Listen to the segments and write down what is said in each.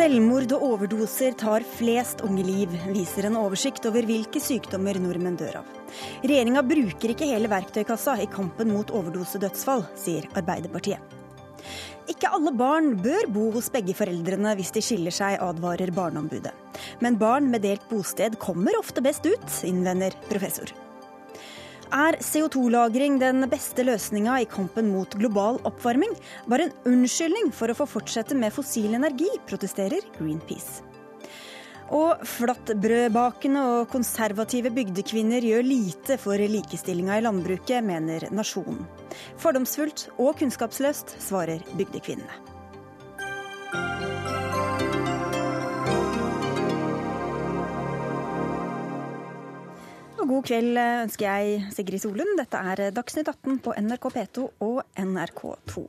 Selvmord og overdoser tar flest unge liv, viser en oversikt over hvilke sykdommer nordmenn dør av. Regjeringa bruker ikke hele verktøykassa i kampen mot overdosedødsfall, sier Arbeiderpartiet. Ikke alle barn bør bo hos begge foreldrene hvis de skiller seg, advarer Barneombudet. Men barn med delt bosted kommer ofte best ut, innvender professor. Er CO2-lagring den beste løsninga i kampen mot global oppvarming? Bare en unnskyldning for å få fortsette med fossil energi, protesterer Greenpeace. Og flatbrødbakende og konservative bygdekvinner gjør lite for likestillinga i landbruket, mener Nasjonen. Fordomsfullt og kunnskapsløst, svarer bygdekvinnene. Og god kveld ønsker jeg Sigrid Solund. Dette er Dagsnytt 18 på NRK P2 og NRK2.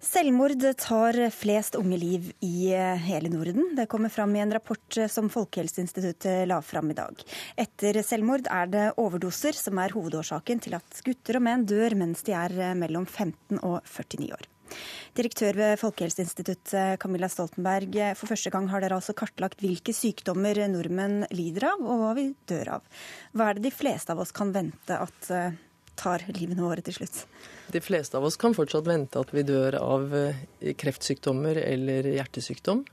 Selvmord tar flest unge liv i hele Norden. Det kommer fram i en rapport som Folkehelseinstituttet la fram i dag. Etter selvmord er det overdoser som er hovedårsaken til at gutter og menn dør mens de er mellom 15 og 49 år. Direktør ved Folkehelseinstituttet Camilla Stoltenberg, for første gang har dere altså kartlagt hvilke sykdommer nordmenn lider av, og hva vi dør av. Hva er det de fleste av oss kan vente at eh, tar livene våre til slutt? De fleste av oss kan fortsatt vente at vi dør av eh, kreftsykdommer eller hjertesykdom.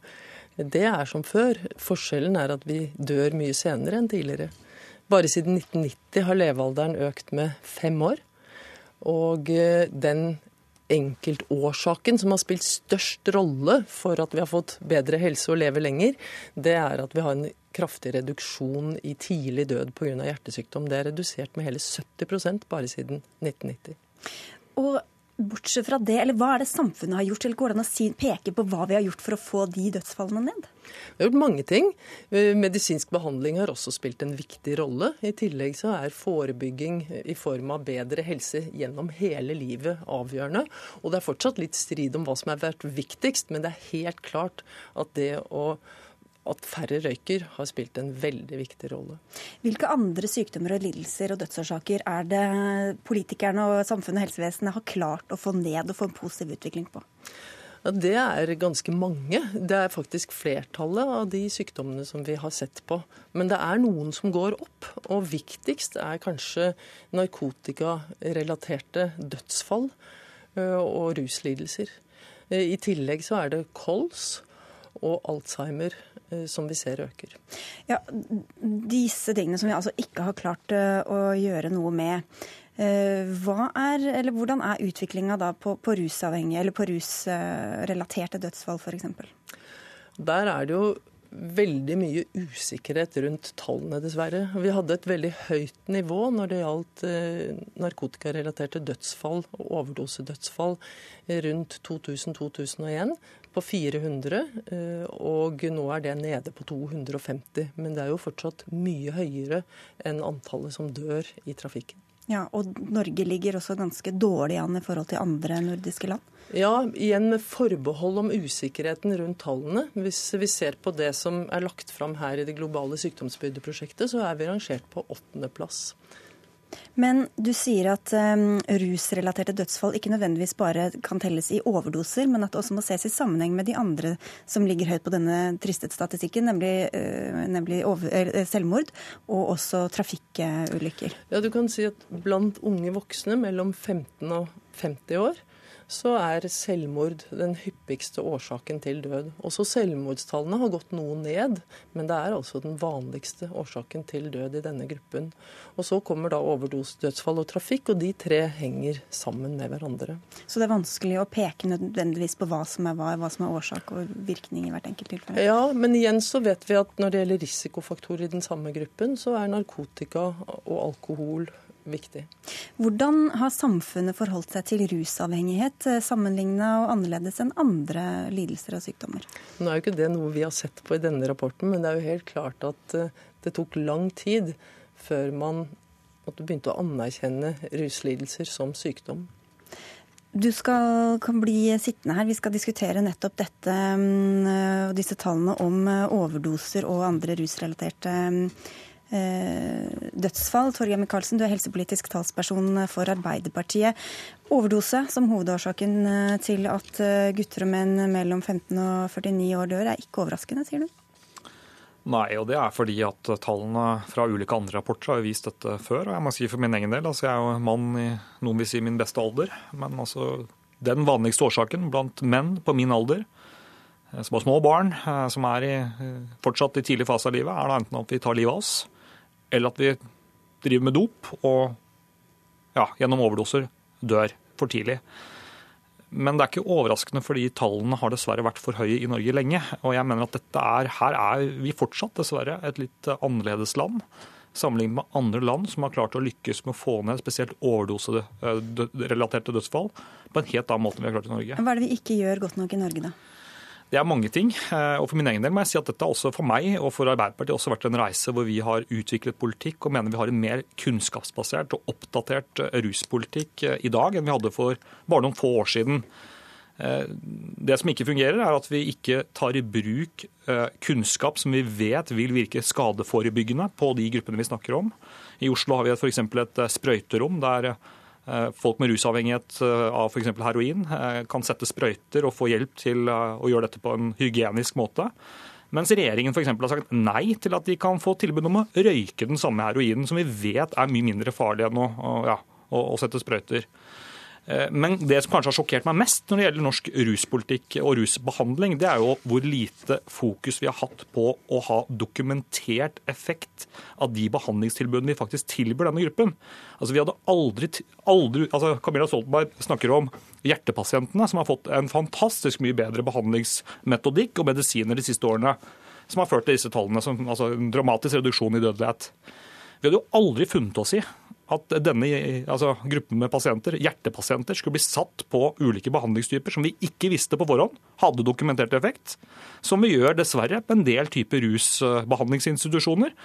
Det er som før. Forskjellen er at vi dør mye senere enn tidligere. Bare siden 1990 har levealderen økt med fem år. Og eh, den enkeltårsaken som har spilt størst rolle for at vi har fått bedre helse og lever lenger, det er at vi har en kraftig reduksjon i tidlig død pga. hjertesykdom. Det er redusert med hele 70% bare siden 1990. Og bortsett fra det, eller hva er det samfunnet har gjort? Eller går det an å si, peke på hva vi har gjort for å få de dødsfallene ned? Vi har gjort mange ting. Eh, medisinsk behandling har også spilt en viktig rolle. I tillegg så er forebygging i form av bedre helse gjennom hele livet avgjørende. Og det er fortsatt litt strid om hva som har vært viktigst, men det er helt klart at det å at færre røyker har spilt en veldig viktig rolle. Hvilke andre sykdommer og lidelser og dødsårsaker er det politikerne og samfunnet og helsevesenet har klart å få ned og få en positiv utvikling på? Ja, det er ganske mange. Det er faktisk flertallet av de sykdommene som vi har sett på. Men det er noen som går opp. Og viktigst er kanskje narkotikarelaterte dødsfall og ruslidelser. I tillegg så er det kols og Alzheimer som vi ser øker. Ja, Disse tingene som vi altså ikke har klart eh, å gjøre noe med. Eh, hva er, eller hvordan er utviklinga på, på rusavhengige eller på rusrelaterte dødsfall f.eks.? Der er det jo veldig mye usikkerhet rundt tallene, dessverre. Vi hadde et veldig høyt nivå når det gjaldt narkotikarelaterte dødsfall og overdosedødsfall rundt 2000-2001 på 400, eh, og nå er det nede på 250. Men det er jo fortsatt mye høyere enn antallet som dør i trafikken. Ja, Og Norge ligger også ganske dårlig an i forhold til andre nordiske land? Ja, igjen med forbehold om usikkerheten rundt tallene. Hvis vi ser på det som er lagt fram her i det globale sykdomsbyrdeprosjektet, så er vi rangert på åttendeplass. Men du sier at um, rusrelaterte dødsfall ikke nødvendigvis bare kan telles i overdoser, men at det også må ses i sammenheng med de andre som ligger høyt på denne triste statistikken, nemlig, uh, nemlig over, uh, selvmord og også trafikkulykker. Ja, du kan si at blant unge voksne mellom 15 og 50 år så er selvmord den hyppigste årsaken til død. Også selvmordstallene har gått noe ned, men det er altså den vanligste årsaken til død i denne gruppen. Og Så kommer da overdosedødsfall og trafikk, og de tre henger sammen med hverandre. Så det er vanskelig å peke nødvendigvis på hva som er hva, hva som er årsak og virkning i hvert enkelt tilfelle? Ja, men igjen så vet vi at når det gjelder risikofaktorer i den samme gruppen, så er narkotika og alkohol viktig. Hvordan har samfunnet forholdt seg til rusavhengighet eh, sammenligna og annerledes enn andre lidelser og sykdommer? Nå er jo ikke det noe vi har sett på i denne rapporten, men det er jo helt klart at eh, det tok lang tid før man begynte å anerkjenne ruslidelser som sykdom. Du skal, kan bli sittende her. Vi skal diskutere nettopp dette, og disse tallene om eh, overdoser og andre rusrelaterte dødsfall. Torgeir Micaelsen, du er helsepolitisk talsperson for Arbeiderpartiet. Overdose som hovedårsaken til at gutter og menn mellom 15 og 49 år dør, er ikke overraskende, sier du? Nei, og det er fordi at tallene fra ulike andre rapporter har vist dette før. Og jeg må si for min egen del, altså jeg er jo mann i noen vil si min beste alder. Men altså den vanligste årsaken blant menn på min alder eh, som har små barn, eh, som er i, eh, fortsatt i tidlig fase av livet, er da enten at vi tar livet av oss, eller at vi driver med dop og ja, gjennom overdoser dør for tidlig. Men det er ikke overraskende, fordi tallene har dessverre vært for høye i Norge lenge. Og jeg mener at dette er, her er vi fortsatt dessverre et litt annerledes land sammenlignet med andre land som har klart å lykkes med å få ned spesielt overdoserelaterte dødsfall på en helt annen måte enn vi har klart i Norge. Hva er det vi ikke gjør godt nok i Norge, da? Det er mange ting. Eh, og For min egen del må jeg si at dette også for meg og for Arbeiderpartiet også vært en reise hvor vi har utviklet politikk og mener vi har en mer kunnskapsbasert og oppdatert eh, ruspolitikk eh, i dag enn vi hadde for bare noen få år siden. Det som ikke fungerer, er at vi ikke tar i bruk kunnskap som vi vet vil virke skadeforebyggende på de gruppene vi snakker om. I Oslo har vi f.eks. et sprøyterom der folk med rusavhengighet eh, av f.eks. heroin eh, kan sette sprøyter og få hjelp til å gjøre dette på en hygienisk måte. Mens regjeringen for har sagt nei til at de kan få tilbud om å røyke den samme heroinen, som vi vet er mye mindre farlig enn å, ja, å, å sette sprøyter. Eh, men det som kanskje har sjokkert meg mest når det gjelder norsk ruspolitikk og rusbehandling, det er jo hvor lite fokus vi har hatt på å ha dokumentert effekt av de behandlingstilbudene vi faktisk tilbyr denne gruppen. Altså vi hadde aldri, aldri altså Camilla Stoltenberg snakker om hjertepasientene, som har fått en fantastisk mye bedre behandlingsmetodikk og medisiner de siste årene, som har ført til disse tallene, som, altså en dramatisk reduksjon i dødelighet. Vi hadde jo aldri funnet oss i at denne altså, gruppen med pasienter, hjertepasienter skulle bli satt på ulike behandlingstyper som vi ikke visste på forhånd hadde dokumentert effekt, som vi gjør dessverre på en del typer rusbehandlingsinstitusjoner.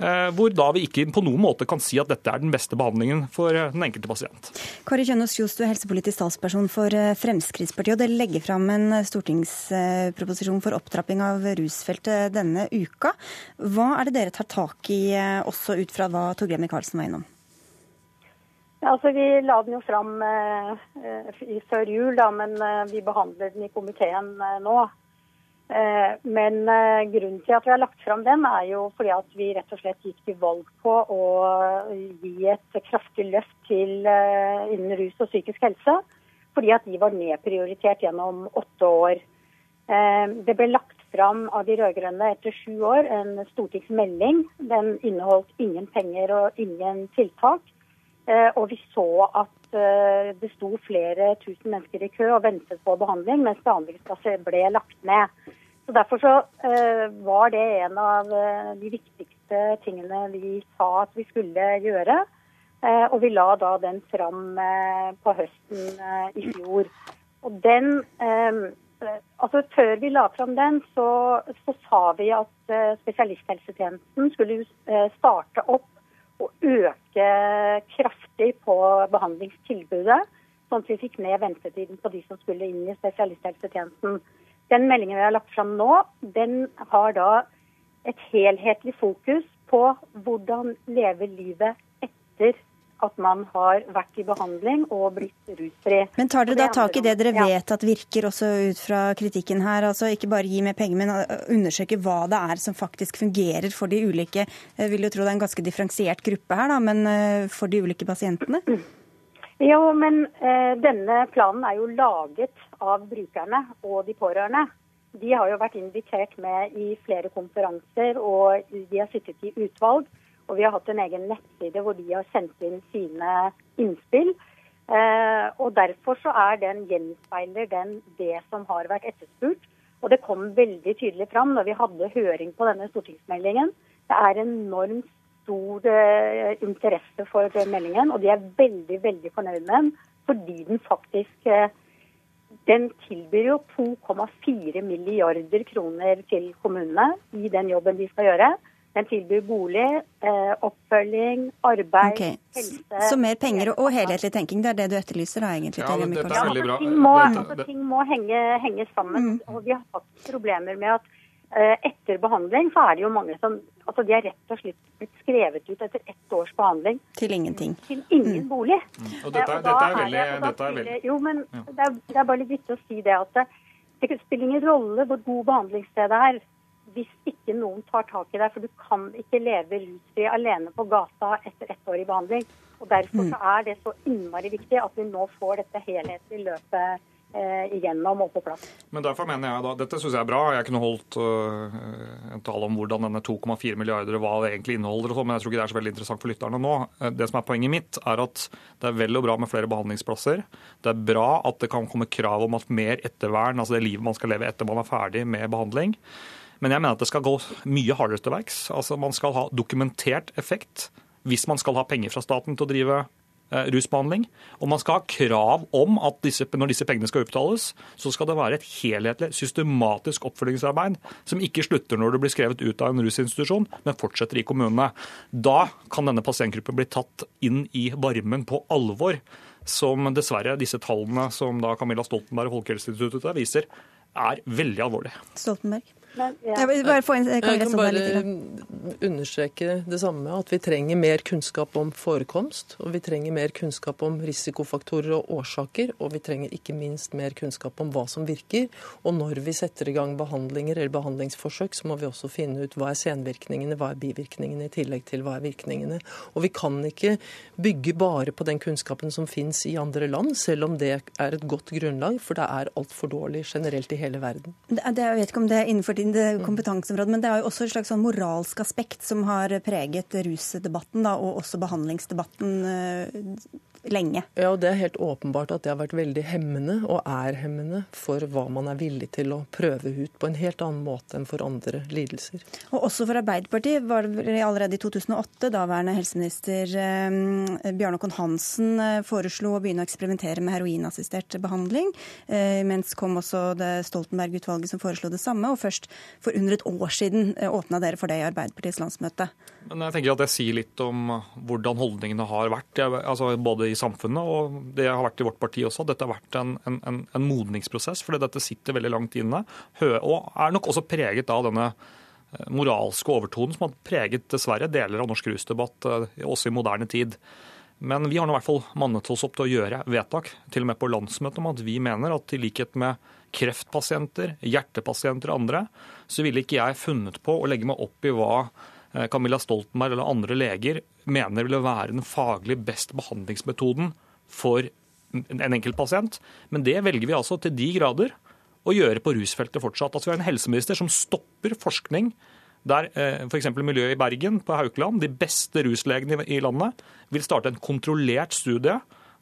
Eh, hvor da vi ikke på noen måte kan si at dette er den beste behandlingen for den enkelte pasient. Kari Kjønaas Kjos, du er helsepolitisk talsperson for eh, Fremskrittspartiet. og Dere legger fram en stortingsproposisjon for opptrapping av rusfeltet denne uka. Hva er det dere tar tak i, eh, også ut fra hva Torgeir Micaelsen var innom? Altså, Vi la den jo fram eh, før jul, da, men eh, vi behandler den i komiteen eh, nå. Eh, men eh, grunnen til at vi har lagt fram den, er jo fordi at vi rett og slett gikk til valg på å gi et kraftig løft til eh, innen rus og psykisk helse. Fordi at de var nedprioritert gjennom åtte år. Det ble lagt fram av de rød-grønne etter sju år en stortingsmelding. Den inneholdt ingen penger og ingen tiltak. Eh, og vi så at eh, det sto flere tusen mennesker i kø og ventet på behandling, mens behandlingsplasser ble lagt ned. Så Derfor så eh, var det en av de viktigste tingene vi sa at vi skulle gjøre. Og vi la da den fram på høsten i fjor. Og den Altså Før vi la fram den, så, så sa vi at spesialisthelsetjenesten skulle starte opp å øke kraftig på behandlingstilbudet, sånn at vi fikk ned ventetiden på de som skulle inn i spesialisthelsetjenesten. Den meldingen vi har lagt fram nå, den har da et helhetlig fokus på hvordan leve livet etter at man har vært i behandling og blitt rusfri. Men tar dere da tak i det dere vet at virker, også ut fra kritikken her? Altså ikke bare gi mer penger, men undersøke hva det er som faktisk fungerer for de ulike Jeg vil jo tro det er en ganske differensiert gruppe her, da, men eh, for de ulike pasientene? Jo, men eh, denne planen er jo laget av brukerne og de pårørende. De har jo vært invitert med i flere konferanser, og de har sittet i utvalg. Og vi har hatt en egen nettside hvor de har sendt inn sine innspill. Eh, og Derfor så er den gjenspeiler den det som har vært etterspurt. Og det kom veldig tydelig fram når vi hadde høring på denne stortingsmeldingen. Det er enormt stor eh, interesse for meldingen, og de er veldig veldig fornøyd med den. Fordi den faktisk eh, den tilbyr jo 2,4 milliarder kroner til kommunene i den jobben de skal gjøre. Den tilbyr bolig, eh, oppfølging, arbeid, okay. helse Så mer penger og helhetlig tenking, det er det du etterlyser da egentlig? Ja, dette er veldig bra. Ting må, altså, ting må henge, henge sammen. Mm. og Vi har hatt problemer med at eh, etter behandling så er det jo mange som Altså, De er rett og slett blitt skrevet ut etter ett års behandling. Til ingenting. Til ingen bolig. Mm. Og Eh, dette, og dette er veldig, da dette er veldig Jo, men det, er, det er bare litt viktig å si det at det, det spiller ingen rolle hvor god behandlingsstedet er hvis ikke noen tar tak i deg. For du kan ikke leve rusfri alene på gata etter ett år i behandling. Og Derfor så er det så innmari viktig at vi nå får dette helhetlige løpet eh, igjennom og på plass. Men derfor mener jeg da, Dette syns jeg er bra. Jeg kunne holdt uh, en tale om hvordan denne 2,4 milliarder hva det egentlig inneholder, sånn, men jeg tror ikke det er så veldig interessant for lytterne nå. Eh, Det som er Poenget mitt er at det er vel og bra med flere behandlingsplasser. Det er bra at det kan komme krav om at mer ettervern, altså det livet man skal leve etter man er ferdig med behandling. Men jeg mener at det skal gå mye hardere til verks. Altså Man skal ha dokumentert effekt hvis man skal ha penger fra staten til å drive eh, rusbehandling. Og man skal ha krav om at disse, når disse pengene skal utbetales, så skal det være et helhetlig, systematisk oppfølgingsarbeid som ikke slutter når du blir skrevet ut av en rusinstitusjon, men fortsetter i kommunene. Da kan denne pasientgruppen bli tatt inn i varmen på alvor, som dessverre disse tallene som da Camilla Stoltenberg og Folkehelseinstituttet viser, er veldig alvorlig. Stoltenberg. Men, ja. Jeg vil bare få inn Jeg kan bare understreke det samme, at vi trenger mer kunnskap om forekomst. Og vi trenger mer kunnskap om risikofaktorer og årsaker. Og vi trenger ikke minst mer kunnskap om hva som virker. Og når vi setter i gang behandlinger eller behandlingsforsøk, så må vi også finne ut hva er senvirkningene, hva er bivirkningene, i tillegg til hva er virkningene. Og vi kan ikke bygge bare på den kunnskapen som finnes i andre land, selv om det er et godt grunnlag, for det er altfor dårlig generelt i hele verden. Det, jeg vet ikke om det er innenfor din det kompetanseområde, men det er jo også et slags sånn moralsk aspekt som har preget rusdebatten da, og også behandlingsdebatten eh, lenge. Ja, og Det er helt åpenbart at det har vært veldig hemmende, og er hemmende, for hva man er villig til å prøve ut på en helt annen måte enn for andre lidelser. Og også for Arbeiderpartiet var det allerede i 2008 daværende helseminister eh, Bjarne Håkon Hansen eh, foreslo å begynne å eksperimentere med heroinassistert behandling. Eh, mens kom også det Stoltenberg-utvalget som foreslo det samme. Og først for under et år siden eh, åpna dere for det i Arbeiderpartiets landsmøte. Men jeg tenker at det sier litt om hvordan holdningene har vært, altså både i samfunnet og det har vært i vårt parti også. Dette har vært en, en, en, modningsprosess, fordi dette sitter veldig langt inne. Og er nok også preget av denne eh, moralske overtonen som har preget dessverre deler av norsk rusdebatt eh, også i moderne tid. Men vi har nå i hvert fall mannet oss opp til å gjøre vedtak, til og med på landsmøtet, om at vi mener at i likhet med kreftpasienter, hjertepasienter og andre, så ville ikke jeg funnet på å legge meg opp i hva eh, Camilla Stoltenberg eller andre leger mener ville være den faglig best behandlingsmetoden for en enkelt pasient. Men det velger vi altså til de grader å gjøre på rusfeltet fortsatt. Altså Vi har en helseminister som stopper forskning der eh, f.eks. miljøet i Bergen, på Haukeland, de beste ruslegene i landet, vil starte en kontrollert studie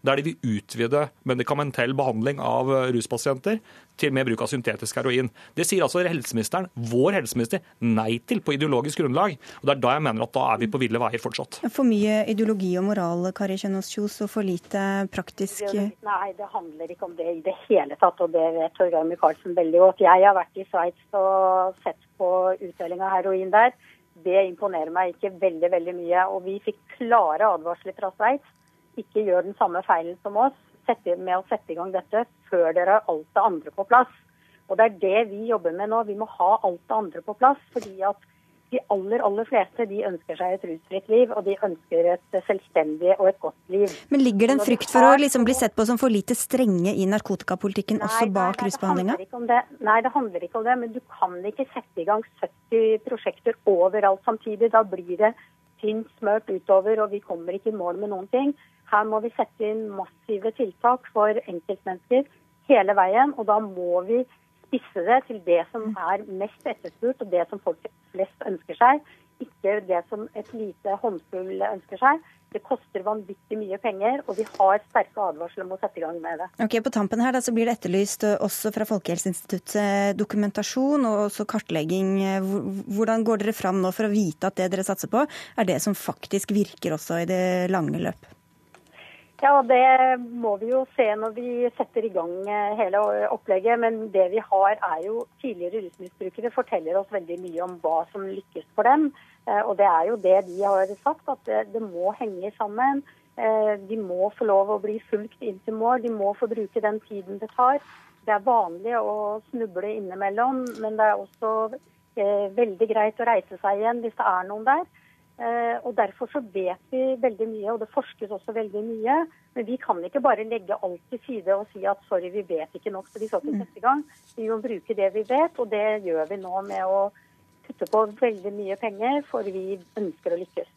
der de vil utvide medikamentell behandling av eh, ruspasienter til med bruk av syntetisk heroin. Det sier altså helseministeren, vår helseminister, nei til på ideologisk grunnlag. Og Det er da jeg mener at da er vi på ville veier fortsatt. For mye ideologi og moral, Kari Kjønaas Kjos, og for lite praktisk Nei, det handler ikke om det i det hele tatt, og det vet Torgeir Micaelsen veldig godt. Jeg har vært i Sveits og sett på utdeling av heroin der. Det imponerer meg ikke veldig, veldig mye. Og vi fikk klare advarsler fra Sveits. Ikke gjør den samme feilen som oss sette, med å sette i gang dette før dere har alt det andre på plass. Og det er det vi jobber med nå. Vi må ha alt det andre på plass. fordi at de aller aller fleste de ønsker seg et rusfritt liv, og de ønsker et selvstendig og et godt liv. Men ligger det en frykt for å liksom bli sett på som for lite strenge i narkotikapolitikken også bak rusbehandlinga? Nei, det handler ikke om det. Men du kan ikke sette i gang 70 prosjekter overalt samtidig. Da blir det tynt smørt utover, og vi kommer ikke i mål med noen ting. Her må vi sette inn massive tiltak for enkeltmennesker hele veien. Og da må vi spisse det til det som er mest etterspurt, og det som folk flest ønsker seg. Ikke det som et lite håndfull ønsker seg. Det koster vanvittig mye penger, og vi har sterke advarsler om å sette i gang med det. Ok, På tampen her da, så blir det etterlyst eh, også fra Folkehelseinstituttet dokumentasjon og også kartlegging. Eh, Hvordan går dere fram nå for å vite at det dere satser på, er det som faktisk virker også i det lange løp? Ja, det må vi jo se når vi setter i gang eh, hele opplegget. Men det vi har er jo tidligere rusmisbrukere forteller oss veldig mye om hva som lykkes for dem. Eh, Og det er jo det de har sagt, at det, det må henge sammen. Eh, De må få lov å bli fulgt inn til mål. De må få bruke den tiden det tar. Det er vanlig å snuble innimellom, men det er også veldig greit å reise seg igjen hvis det er noen der. Eh, og Derfor så vet vi veldig mye, og det forskes også veldig mye. Men vi kan ikke bare legge alt til side og si at sorry, vi vet ikke nok, så vi skal ikke mm. sette i gang. Vi må bruke det vi vet, og det gjør vi nå med å putte på veldig mye penger, for vi ønsker å lykkes.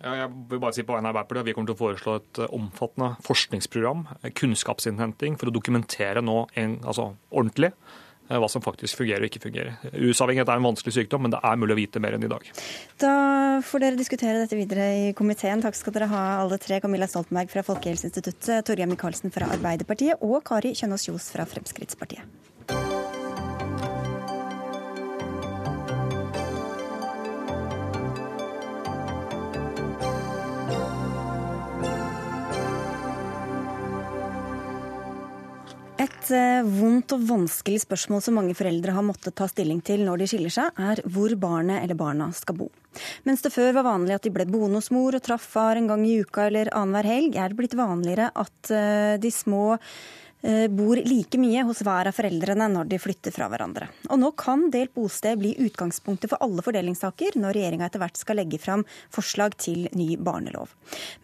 Ja, jeg vil bare si på vegne av Arbeiderpartiet Vi kommer til å foreslå et eh, omfattende forskningsprogram, eh, kunnskapsinnhenting, for å dokumentere nå en, altså, ordentlig Eh, hva som faktisk fungerer og ikke fungerer. Rusavhengighet er en vanskelig sykdom, men det er mulig å vite mer enn i dag. Da får dere diskutere dette videre i komiteen. Takk skal dere ha alle tre. Camilla Stoltenberg fra Folkehelseinstituttet, Torgeir Micaelsen fra Arbeiderpartiet og Kari Kjønaas Kjos fra Fremskrittspartiet. Et eh, vondt og vanskelig spørsmål som mange foreldre har måttet ta stilling til når de skiller seg, er hvor barnet eller barna skal bo. Mens det før var vanlig at de ble boende hos mor og traff far en gang i uka eller annenhver helg, er det blitt vanligere at eh, de små bor like mye hos hver av foreldrene når de flytter fra hverandre. Og nå kan delt bosted bli utgangspunktet for alle fordelingssaker når regjeringa etter hvert skal legge fram forslag til ny barnelov.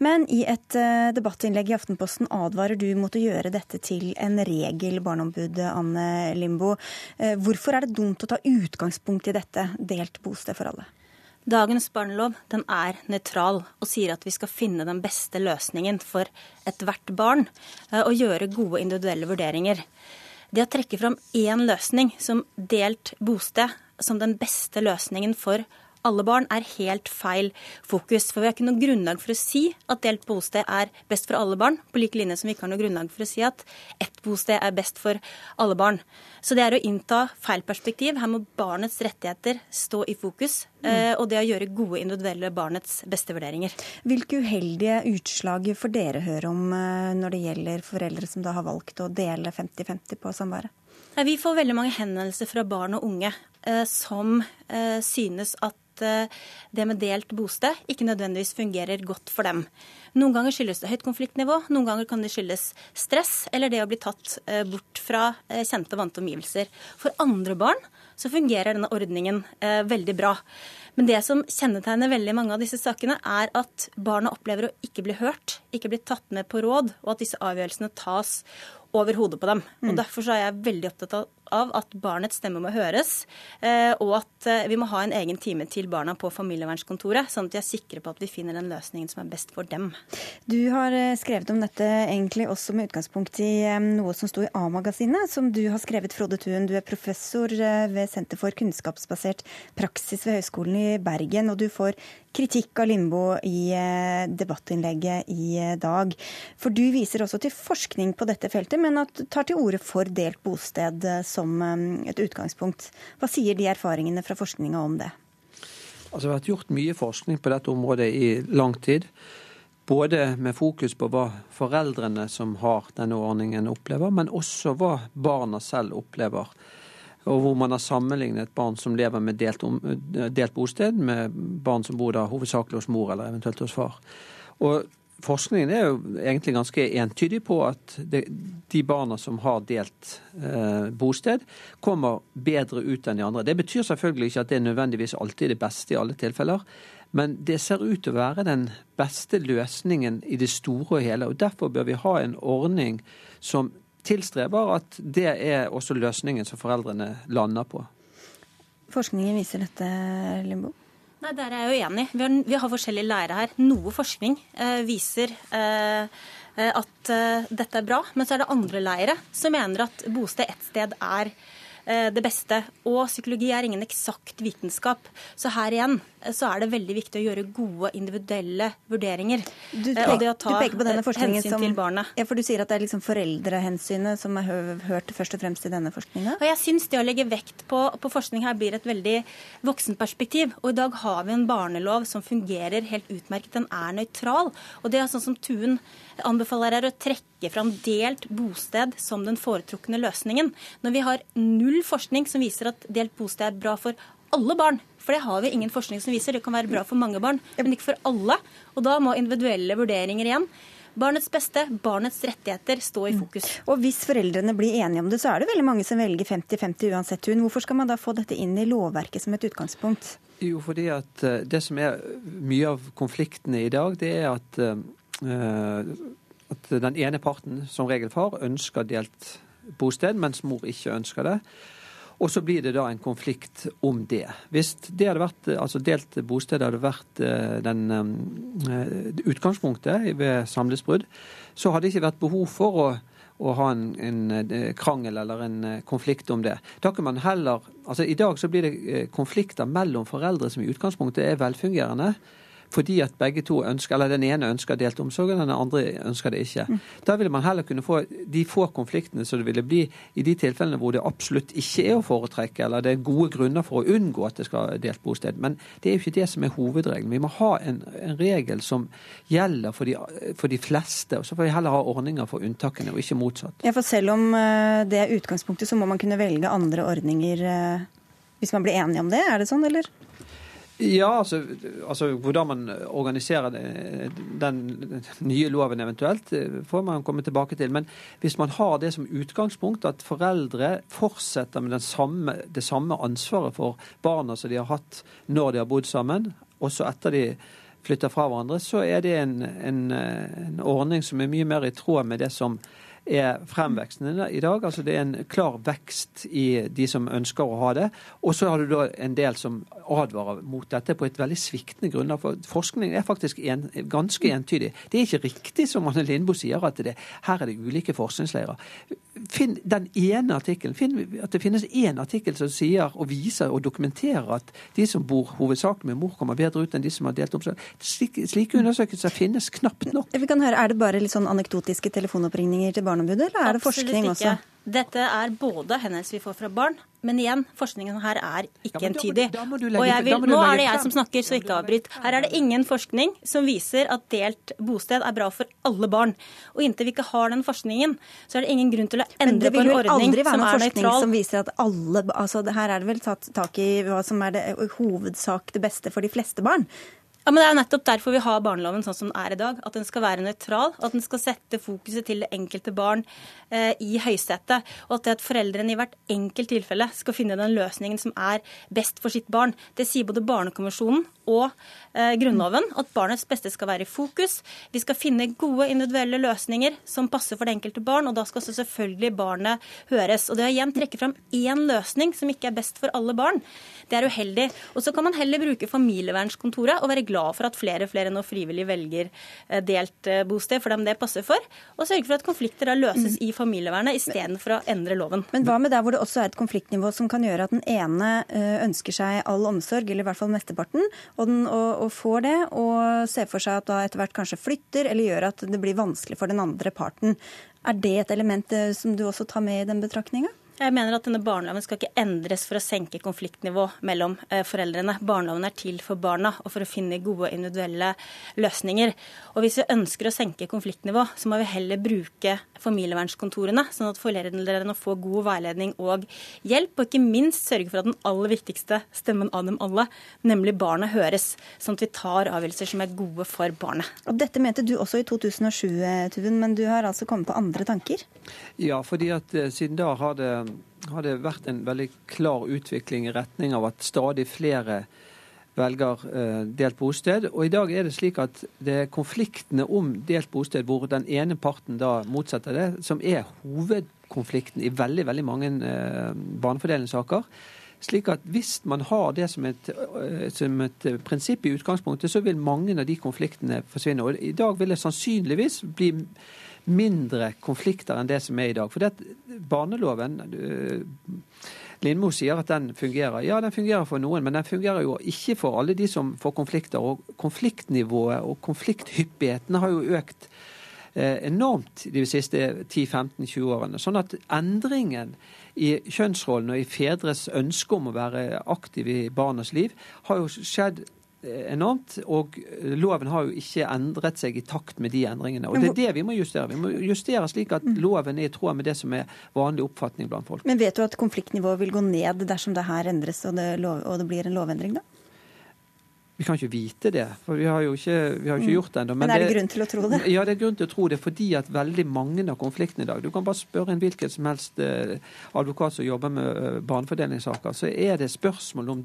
Men i et eh, debattinnlegg i Aftenposten advarer du mot å gjøre dette til en regel, Barneombudet Anne Limbo. Eh, hvorfor er det dumt å ta utgangspunkt i dette, delt bosted for alle? Dagens barnelov den er nøytral og sier at vi skal finne den beste løsningen for ethvert barn eh, og gjøre gode individuelle vurderinger. Det å trekke fram én løsning som delt bosted som den beste løsningen for alle barn, er helt feil fokus. For vi har ikke noe grunnlag for å si at delt bosted er best for alle barn, på like linje som vi ikke har noe grunnlag for å si at ett bosted er best for alle barn. Så det er å innta feil perspektiv. Her må barnets rettigheter stå i fokus. Mm. Og det å gjøre gode individuelle barnets beste vurderinger. Hvilke uheldige utslag får dere høre om eh, når det gjelder foreldre som da har valgt å dele 50-50 på samværet? Vi får veldig mange henvendelser fra barn og unge eh, som eh, synes at Eh, det med delt bosted ikke nødvendigvis fungerer godt for dem. Noen ganger skyldes det høyt konfliktnivå, noen ganger kan det skyldes stress eller det å bli tatt eh, bort fra eh, kjente og vante omgivelser. For andre barn så fungerer denne ordningen veldig bra. Men det som kjennetegner veldig mange av disse sakene, er at barna opplever å ikke bli hørt, ikke bli tatt med på råd, og at disse avgjørelsene tas over hodet på dem. Og derfor Derfor er jeg veldig opptatt av at barnets stemme må høres, eh, og at eh, vi må ha en egen time til barna på familievernskontoret, sånn at de er sikre på at vi finner den løsningen som er best for dem. Du har eh, skrevet om dette egentlig også med utgangspunkt i noe som sto i A-magasinet, som du har skrevet, Frode Tuen. Du er professor ved Senter for kunnskapsbasert praksis ved Høgskolen i Bergen, og du får kritikk av Limbo i debattinnlegget i dag. For du viser også til forskning på dette feltet, men tar til orde for delt bosted som um, et utgangspunkt. Hva sier de erfaringene fra forskninga om det? Altså, det har vært gjort mye forskning på dette området i lang tid. Både med fokus på hva foreldrene som har denne ordningen opplever, men også hva barna selv opplever. Og hvor man har sammenlignet barn som lever med delt, om, delt bosted, med barn som bor da hovedsakelig hos mor eller eventuelt hos far. Og Forskningen er jo egentlig ganske entydig på at de barna som har delt eh, bosted, kommer bedre ut enn de andre. Det betyr selvfølgelig ikke at det er nødvendigvis alltid det beste i alle tilfeller. Men det ser ut til å være den beste løsningen i det store og hele. og Derfor bør vi ha en ordning som tilstreber at det er også løsningen som foreldrene lander på. Forskningen viser dette, Limbo? Nei, Der er jeg jo enig. Vi har, vi har forskjellige lærere her. Noe forskning eh, viser eh, eh, at eh, dette er bra, men så er det andre leire som mener at bosted ett sted er Eh, det beste. Og psykologi er ingen eksakt vitenskap. Så her igjen så er det veldig viktig å gjøre gode individuelle vurderinger. Du, eh, og det å ta hensyn som, til barnet. Ja, for Du sier at det er liksom foreldrehensynet som er hørt først og fremst i denne forskninga? Jeg syns det å legge vekt på, på forskning her blir et veldig voksenperspektiv. Og i dag har vi en barnelov som fungerer helt utmerket. Den er nøytral. Og det er sånn som Tuen anbefaler her å trekke fram delt bosted som den foretrukne løsningen. Når vi har null forskning som viser at delt bosted er bra for alle barn. For det har vi ingen forskning som viser. Det kan være bra for mange barn, men ikke for alle. Og da må individuelle vurderinger igjen Barnets beste, barnets rettigheter, stå i fokus. Mm. Og hvis foreldrene blir enige om det, så er det veldig mange som velger 50-50 uansett hund. Hvorfor skal man da få dette inn i lovverket som et utgangspunkt? Jo, fordi at eh, det som er mye av konfliktene i dag, det er at, uh, at den ene parten, som regel far, ønsker delt bosted, mens mor ikke ønsker det. Og så blir det da en konflikt om det. Hvis det hadde vært, altså delt bosted hadde vært eh, den, uh, utgangspunktet ved samlivsbrudd, så hadde det ikke vært behov for å, å ha en, en, krangel eller en konflikt om det. Da kan man heller, altså I dag så blir det konflikter mellom foreldre som i utgangspunktet er velfungerende fordi at begge to ønsker, eller den ene ønsker delt omsorg, og den andre ønsker det ikke. Mm. Da ville man heller kunne få de få konfliktene som det ville bli i de tilfellene hvor det absolutt ikke er å foretrekke, eller det er gode grunner for å unngå at det skal delt bosted. Men det er jo ikke det som er hovedregelen. Vi må ha en, en regel som gjelder for de, for de, fleste, og så får vi heller ha ordninger for unntakene, og ikke motsatt. Ja, for selv om eh, det er utgangspunktet, så må man kunne velge andre ordninger eh, hvis man blir enige om det, er det sånn, eller? Ja, altså, altså, hvordan man organiserer den nye loven eventuelt, får man komme tilbake til. Men hvis man har det som utgangspunkt at foreldre fortsetter med samme, det samme ansvaret for barna som de har hatt når de har bodd sammen, også etter de flytter fra hverandre, så er det en, en, en ordning som er mye mer i tråd med det som er fremvekstende i dag. Altså det er en klar vekst i de som ønsker å ha det. Og så har du da en del som advarer mot dette på et veldig sviktende grunnlag. For forskning er faktisk en, ganske entydig. Det er ikke riktig som Anne Lindboe sier, at det, her er det ulike forskningsleirer. Finn den ene artikkelen. Finn at det finnes én artikkel som sier og viser og dokumenterer at de som bor hovedsakelig med mor, kommer bedre ut enn de som har delt omsorg. Slike, slike undersøkelser finnes knapt nok. Vi kan høre, Er det bare litt sånn anekdotiske telefonoppringninger til Barneombudet, eller er det forskning også? Dette er både henvendelser vi får fra barn, men igjen, forskningen her er ikke ja, entydig. Og vil, nå er det jeg som snakker, så ikke avbryt. Her er det ingen forskning som viser at delt bosted er bra for alle barn. Og inntil vi ikke har den forskningen, så er det ingen grunn til å endre på en ordning som er nøytral. Det vil aldri være noen forskning Som viser at alle, altså Her er det vel tatt tak i hva som er det hovedsak det beste for de fleste barn. Ja, men Det er jo nettopp derfor vi har barneloven sånn som den er i dag. At den skal være nøytral. At den skal sette fokuset til det enkelte barn eh, i høysetet. Og at det at foreldrene i hvert enkelt tilfelle skal finne den løsningen som er best for sitt barn. Det sier både Barnekonvensjonen og eh, Grunnloven. At barnets beste skal være i fokus. Vi skal finne gode individuelle løsninger som passer for det enkelte barn. Og da skal også selvfølgelig barnet høres. Og det å igjen trekke fram én løsning som ikke er best for alle barn, det er uheldig. Og så kan man heller bruke familievernskontoret og være glad for at flere og flere nå frivillig velger eh, delt eh, bosted for dem det passer for, og sørge for at konflikter da løses mm. i familievernet istedenfor å endre loven. Men hva med der hvor det også er et konfliktnivå som kan gjøre at den ene eh, ønsker seg all omsorg, eller i hvert fall mesteparten, og, den, og, og får det, og ser for seg at da etter hvert kanskje flytter, eller gjør at det blir vanskelig for den andre parten. Er det et element som du også tar med i den betraktninga? Jeg mener at denne Barneloven skal ikke endres for å senke konfliktnivå mellom eh, foreldrene. Barneloven er til for barna og for å finne gode individuelle løsninger. Og Hvis vi ønsker å senke konfliktnivå, så må vi heller bruke familievernskontorene, sånn at foreldrene får god veiledning og hjelp. Og ikke minst sørge for at den aller viktigste stemmen av dem alle, nemlig barna, høres. Sånn at vi tar avgjørelser som er gode for barnet. Og Dette mente du også i 2007, Tuven, men du har altså kommet på andre tanker? Ja, fordi at eh, siden da har det har det vært en veldig klar utvikling i retning av at stadig flere velger eh, delt bosted. Og i dag er det slik at det er konfliktene om delt bosted, hvor den ene parten da motsetter det, som er hovedkonflikten i veldig, veldig mange eh, barnefordelingssaker. Slik at Hvis man har det som et, eh, som et, prinsipp i utgangspunktet, så vil mange av de konfliktene forsvinne. Og I dag vil det sannsynligvis bli mindre konflikter enn det som er i dag. For det barneloven øh, Lindmo sier at den fungerer. Ja, den fungerer for noen, men den fungerer jo ikke for alle de som får konflikter. Og konfliktnivået og konflikthyppigheten har jo økt øh, enormt de siste 10-15-20 årene. Sånn at endringen i kjønnsrollen og i fedres ønske om å være aktiv i barnas liv har jo skjedd enormt. Og loven har jo ikke endret seg i takt med de endringene. Og det er det vi må justere. Vi må justere slik at mm. loven er i tråd med det som er vanlig oppfatning blant folk. Men vet du at konfliktnivået vil gå ned dersom det her endres og det, lov, og det blir en lovendring, da? Vi kan ikke vite det, for vi har jo ikke, vi har ikke mm. gjort det ennå. Men, men, er det, grunn til å tro det? Ja, det er grunn til å tro det fordi at veldig mange av konfliktene i dag Du kan bare spørre en hvilken som helst eh, advokat som jobber med eh, barnefordelingssaker, så er det spørsmål om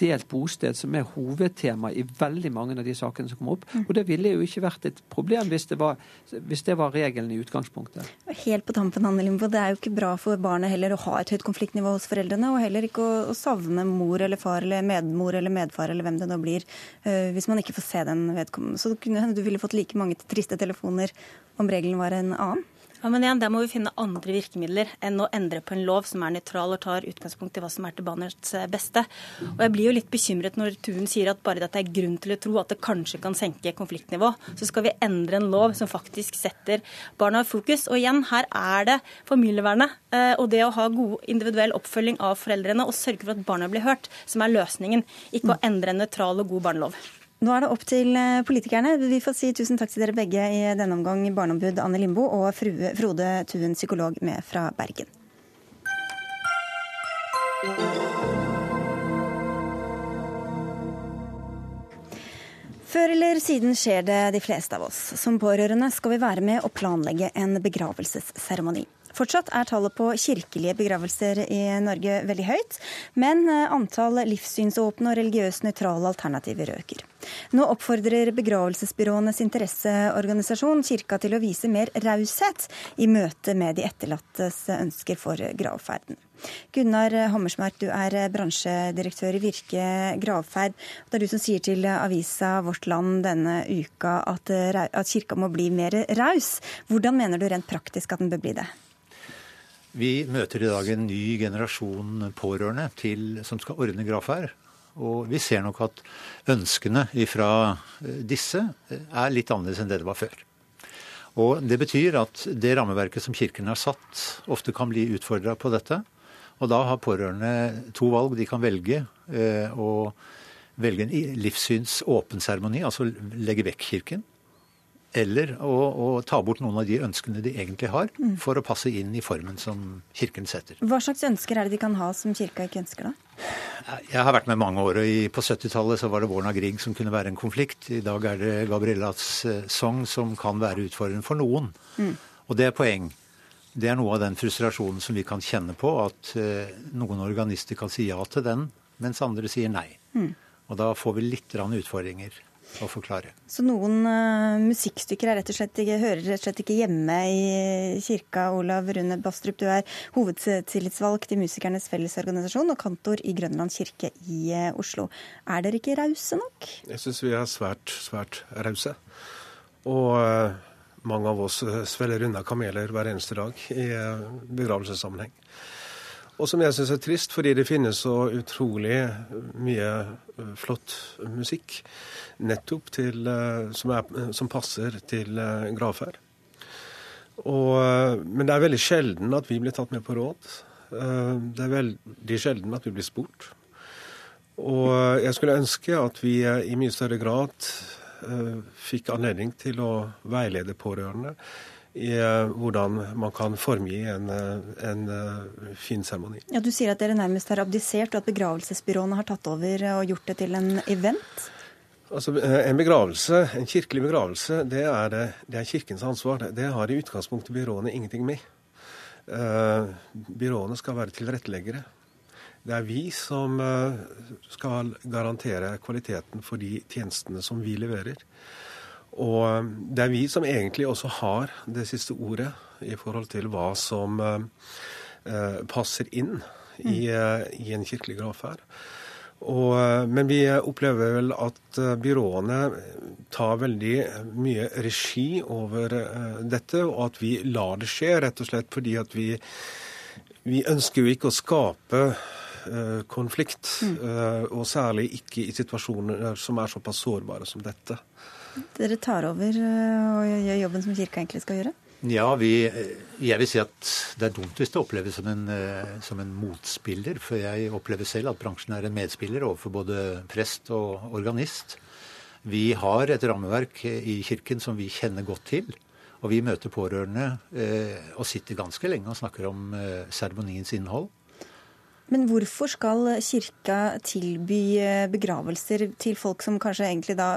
delt bosted som er hovedtema i veldig mange av de sakene som kommer opp. Mm. Og det ville jo ikke vært et problem hvis det var, hvis det var regelen i utgangspunktet. Helt på tampen, Anne Limbo, det er jo ikke bra for barnet heller å ha et høyt konfliktnivå hos foreldrene, og heller ikke å, å savne mor eller far eller medmor eller medfar eller hvem det nå blir, uh, hvis man ikke får se den vedkommende. Så det kunne hende du ville fått like mange triste telefoner om regelen var en annen? Ja, men igjen, Der må vi finne andre virkemidler enn å endre på en lov som er nøytral og tar utgangspunkt i hva som er til barnets eh, beste. Og Jeg blir jo litt bekymret når Tuen sier at bare dette er grunn til å tro at det kanskje kan senke konfliktnivå. Så skal vi endre en lov som faktisk setter barna i fokus. Og igjen, her er det familievernet eh, og det å ha god individuell oppfølging av foreldrene og sørge for at barna blir hørt, som er løsningen. Ikke å endre en nøytral og god barnelov. Nå er det opp til eh, politikerne. Vi får si tusen takk til dere begge i denne omgang, barneombud Anne Limbo og Frode Tuen, psykolog med fra Bergen. Før eller siden skjer det de fleste av oss. Som pårørende skal vi være med å planlegge en begravelsesseremoni. Fortsatt er tallet på kirkelige begravelser i Norge veldig høyt, men eh, antall livssynsåpne og religiøst nøytrale alternativer øker. Nå oppfordrer begravelsesbyråenes interesseorganisasjon kirka til å vise mer raushet i møte med de etterlattes ønsker for gravferden. Gunnar Hammersmark, du er bransjedirektør i Virke gravferd. Det er du som sier til avisa Vårt Land denne uka at, at kirka må bli mer raus. Hvordan mener du rent praktisk at den bør bli det? Vi møter i dag en ny generasjon pårørende til, som skal ordne gravferd. Og vi ser nok at ønskene fra eh, disse eh, er litt annerledes enn det det var før. Og Det betyr at det rammeverket som Kirken har satt, ofte kan bli utfordra på dette. Og da har pårørende to valg. De kan velge eh, å velge en livssynsåpen seremoni, altså legge vekk Kirken eller å, å, ta bort noen av de ønskene de egentlig har, mm. for å passe inn i formen som Kirken setter. Hva slags ønsker er det de kan ha som Kirka ikke ønsker, da? Jeg har vært med mange år, og på 70-tallet var det Vårna Grieg som kunne være en konflikt. I dag er det Gabriellas eh, sang som kan være utfordrende for noen. Mm. Og det er poeng. Det er noe av den frustrasjonen som vi kan kjenne på, at uh, noen organister kan si ja til den, mens andre sier nei. Mm. Og da får vi litt utfordringer å forklare. Så noen uh, musikkstykker er rett og slett ikke, hører rett og slett ikke hjemme i kirka. Olav Rune Bastrup, du er hovedtillitsvalgt i Musikernes Fellesorganisasjon og kantor i Grønland kirke i uh, Oslo. Er dere ikke rause nok? Jeg syns vi er svært, svært rause. Og uh, mange av oss svelger unna kameler hver eneste dag i begravelsessammenheng. Og som jeg syns er trist, fordi det finnes så utrolig mye flott musikk nettopp til, eh, som, er, som, passer til eh, gravferd. Og, men det er veldig sjelden at vi blir tatt med på råd. Det er veldig sjelden at vi blir spurt. Og jeg skulle ønske at vi i mye større grad fikk anledning til å veilede pårørende i hvordan man kan formgi en, en fin seremoni. Ja, du sier at dere nærmest har abdisert, og at begravelsesbyråene har tatt over og gjort det til en event? Altså, eh, En begravelse, en kirkelig begravelse det er, det er kirkens ansvar. Det har i utgangspunktet byråene ingenting med. Byråene skal være tilretteleggere. Det er vi som skal garantere kvaliteten for de tjenestene som vi leverer. Og det er vi som egentlig også har det siste ordet i forhold til hva som uh, passer inn i, i en kirkelig gravferd. Og, eh, men vi opplever vel at eh, byråene tar veldig mye regi over eh, dette, og at vi lar det skje, rett og slett fordi at vi, vi ønsker jo ikke å skape konflikt, mm. og særlig ikke i situasjoner som er såpass sårbare som dette. Dere tar over og gjør jobben som kirka egentlig skal gjøre? Ja, vi, jeg vil si at det er dumt hvis det oppleves som en, eh, som en, motspiller. For jeg opplever selv at bransjen er en medspiller overfor både prest og organist. Vi har et rammeverk i kirken som vi kjenner godt til. Og vi møter pårørende eh, og sitter ganske lenge og snakker om eh, seremoniens innhold. Men hvorfor skal kirka tilby eh, begravelser til folk som kanskje egentlig da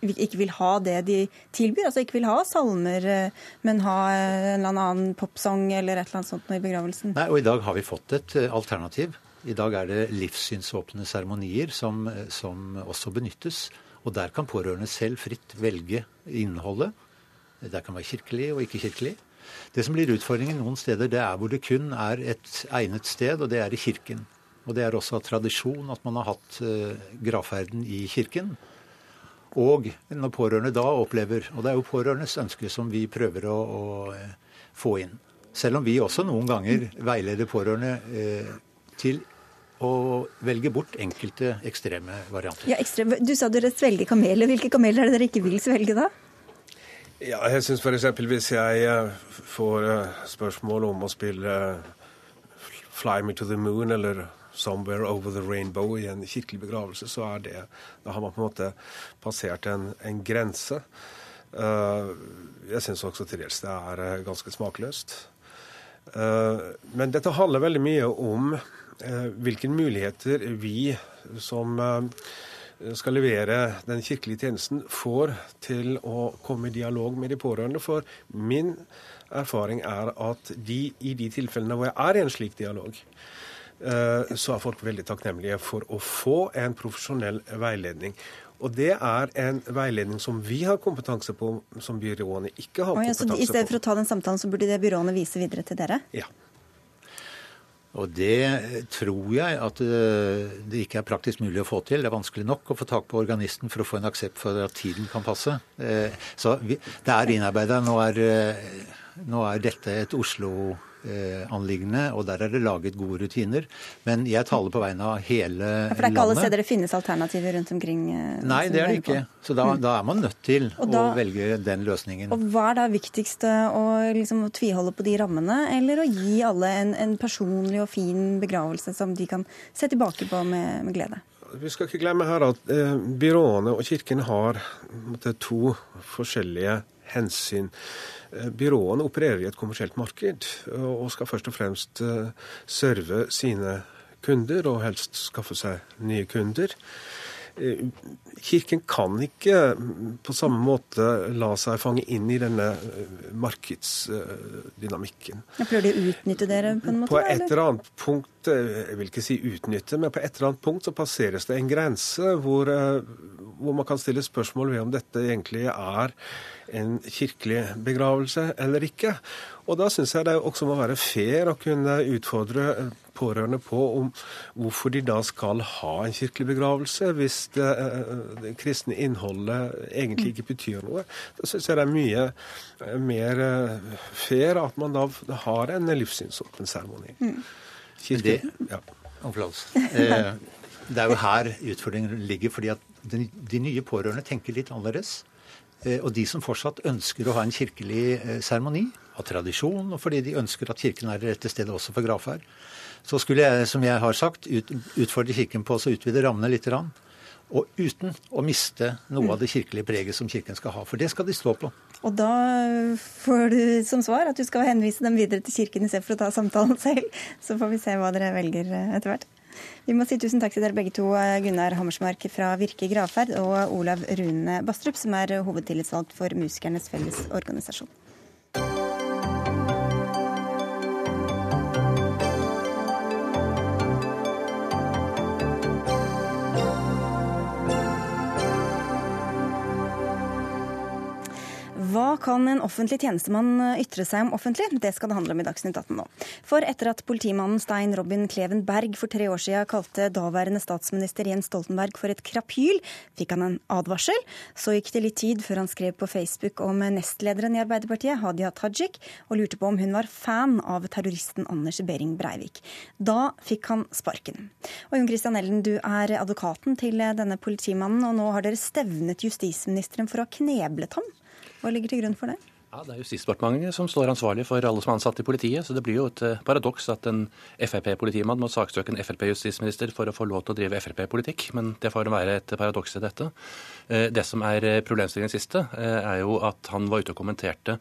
ikke vil ha det de tilbyr? Altså ikke vil ha salmer, eh, men ha en eller annen popsang eller et eller annet sånt i begravelsen? Nei, og i dag har vi fått et eh, alternativ. I dag er det livssynsåpne seremonier som, som også benyttes. Og der kan pårørende selv fritt velge innholdet. Det kan være kirkelig og ikke kirkelig. Det som blir utfordringen noen steder, det er hvor det kun er et egnet sted, og det er i kirken. Og det er også av tradisjon at man har hatt uh, gravferden i kirken. Og når pårørende da opplever Og det er jo pårørendes ønske som vi prøver å, å uh, få inn. Selv om vi også noen ganger veileder pårørende eh, til å velge bort enkelte ekstreme varianter. Ja, ekstrem. Du sa dere svelger kameler. Hvilke kameler er det dere ikke vil svelge da? Ja, jeg syns f.eks. hvis jeg eh, får eh, spørsmål om å spille eh, 'Fly Me To The Moon' eller 'Somewhere Over The Rainbow' i en kirkelig begravelse, så er det Da har man på en måte passert en, en grense. Jeg syns også til dels det er ganske smakløst. Men dette handler veldig mye om hvilke muligheter vi som skal levere den kirkelige tjenesten, får til å komme i dialog med de pårørende. For min erfaring er at de, i de tilfellene hvor jeg er i en slik dialog, eh, så er folk veldig takknemlige for å få en profesjonell veiledning. Og det er en veiledning som vi har kompetanse på, som byråene ikke har kompetanse på. I stedet for å ta den samtalen, så burde det byråene vise videre til dere? Ja. Og det tror jeg at eh, det ikke er praktisk mulig å få til. Det er vanskelig nok å få tak på organisten for å få en aksept for at tiden kan passe. Eh, så det er innarbeida. Nå, eh, nå, er dette et Oslo Eh, anliggende, og der er det laget gode rutiner. Men jeg taler på vegne av hele landet. For det er ikke alle steder det finnes alternativer rundt omkring? Eh, Nei, det er det ikke. Så da, mm. da er man nødt til da, å velge den løsningen. Og Hva er da viktigst, å liksom tviholde på de rammene, eller å gi alle en, en, personlig og fin begravelse som de kan se tilbake på med, med glede? Vi skal ikke glemme her at eh, byråene og Kirken har måtte, to forskjellige hensyn. Eh, byråene opererer i et kommersielt marked og skal først og fremst eh, serve sine kunder, og helst skaffe seg nye kunder. Eh, Kirken kan ikke på samme måte la seg fange inn i denne markedsdynamikken. Prøver de å utnytte dere på en måte? På et eller annet punkt, jeg vil ikke si utnytte, men på et eller annet punkt så passeres det en grense hvor, hvor man kan stille spørsmål ved om dette egentlig er en kirkelig begravelse eller ikke. Og da syns jeg det også må være fair å kunne utfordre pårørende på om hvorfor de da skal ha en kirkelig begravelse, hvis det, eh, det kristne innholdet egentlig ikke betyr noe. Da syns jeg det er mye eh, mer eh, fair at man da har en livssynsåpen seremoni. Mm. Det, ja. det er jo her utfordringen ligger, fordi at de nye pårørende tenker litt annerledes. Eh, og de som fortsatt ønsker å ha en kirkelig eh, seremoni, av tradisjon, og fordi de ønsker at kirken er det rette stedet også for gravferd, så skulle jeg, som jeg har sagt, ut, utfordre Kirken på å utvide rammene litt. Og uten å miste noe av det kirkelige preget som Kirken skal ha. For det skal de stå på. Og da får du som svar at du skal henvise dem videre til Kirken istedenfor å ta samtalen selv. Så får vi se hva dere velger eh, etter hvert. Vi må si tusen takk til dere begge to, Gunnar Hammersmark fra Virke gravferd og Olav Rune Bastrup, som er hovedtillitsvalgt for Musikernes Fellesorganisasjon. Hva kan en offentlig tjenestemann eh, ytre seg om offentlig? Det skal det handle om i Dagsnytt 18 nå. For etter at politimannen Stein Robin Kleven Berg for tre år siden kalte daværende statsminister Jens Stoltenberg for et krapyl, fikk han en advarsel. Så gikk det litt tid før han skrev på Facebook om nestlederen i Arbeiderpartiet, Hadia Tajik, og lurte på om hun var fan av terroristen Anders Behring Breivik. Da fikk han sparken. Og Jon Christian Ellen, du er advokaten til denne politimannen, og nå har dere stevnet justisministeren for å ha kneblet ham. Hva ligger til grunn for det? Ja, Det er Justisdepartementet som står ansvarlig for alle som er ansatt i politiet. Så det blir jo et eh, paradoks at en Frp-politimann må saksøke en Frp-justisminister for å få lov til å drive Frp-politikk. Men det får være et paradoks i dette. Eh, det som er eh, problemstillingen siste, er jo at han var ute og kommenterte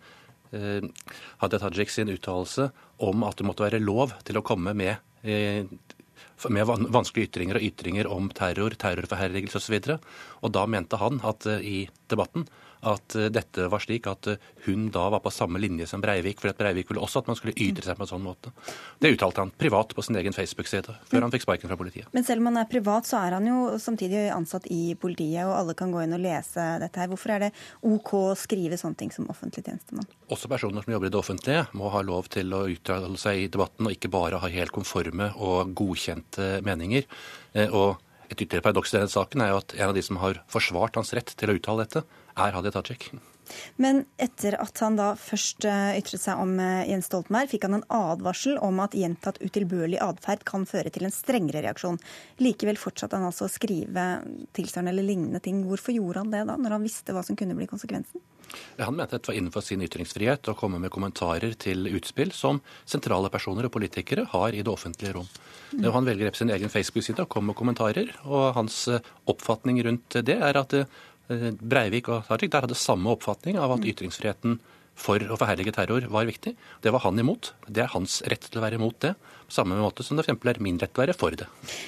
Hadia Tajik sin uttalelse om at det måtte være lov til å komme med med vanskelige ytringer og ytringer om terror, terrorforherligelse osv. Og, så og da mente han at i debatten at eh, dette var slik at eh, hun da var på samme linje som Breivik, for at Breivik ville også at man skulle ytre seg på en sånn måte. Det uttalte han privat på sin egen Facebook-side, før han fikk sparken fra politiet. Men selv om han er privat, så er han jo samtidig ansatt i politiet, og alle kan gå inn og lese dette her. Hvorfor er det OK å skrive sånne ting som offentlig tjenestemann? Også personer som jobber i det offentlige, må ha lov til å uttale seg i debatten, og ikke bare ha helt konforme og godkjente meninger. Eh, og et ytterligere paradoks i denne saken er jo at en av de som har forsvart hans rett til å uttale dette, er Hadia Tajik. Men etter at han da først eh, ytret seg om eh, Jens Stoltenberg, fikk han en advarsel om at gjentatt utilbørlig atferd kan føre til en strengere reaksjon. Likevel fortsatte han altså å skrive tilsvarende eller lignende ting. Hvorfor gjorde han det da, når han visste hva som kunne bli konsekvensen? Han mente det var innenfor sin ytringsfrihet å komme med kommentarer til utspill som sentrale personer og politikere har i det offentlige rom. Mm. Han velger sin egen Facebook-side å komme med kommentarer, og hans eh, oppfatning rundt det er at Breivik og Tajik der hadde samme oppfatning av at ytringsfriheten for å forherlige terror var viktig. Det var han imot. Det er hans rett til å være imot det. På samme måte som det f.eks. er min rett til å være for det.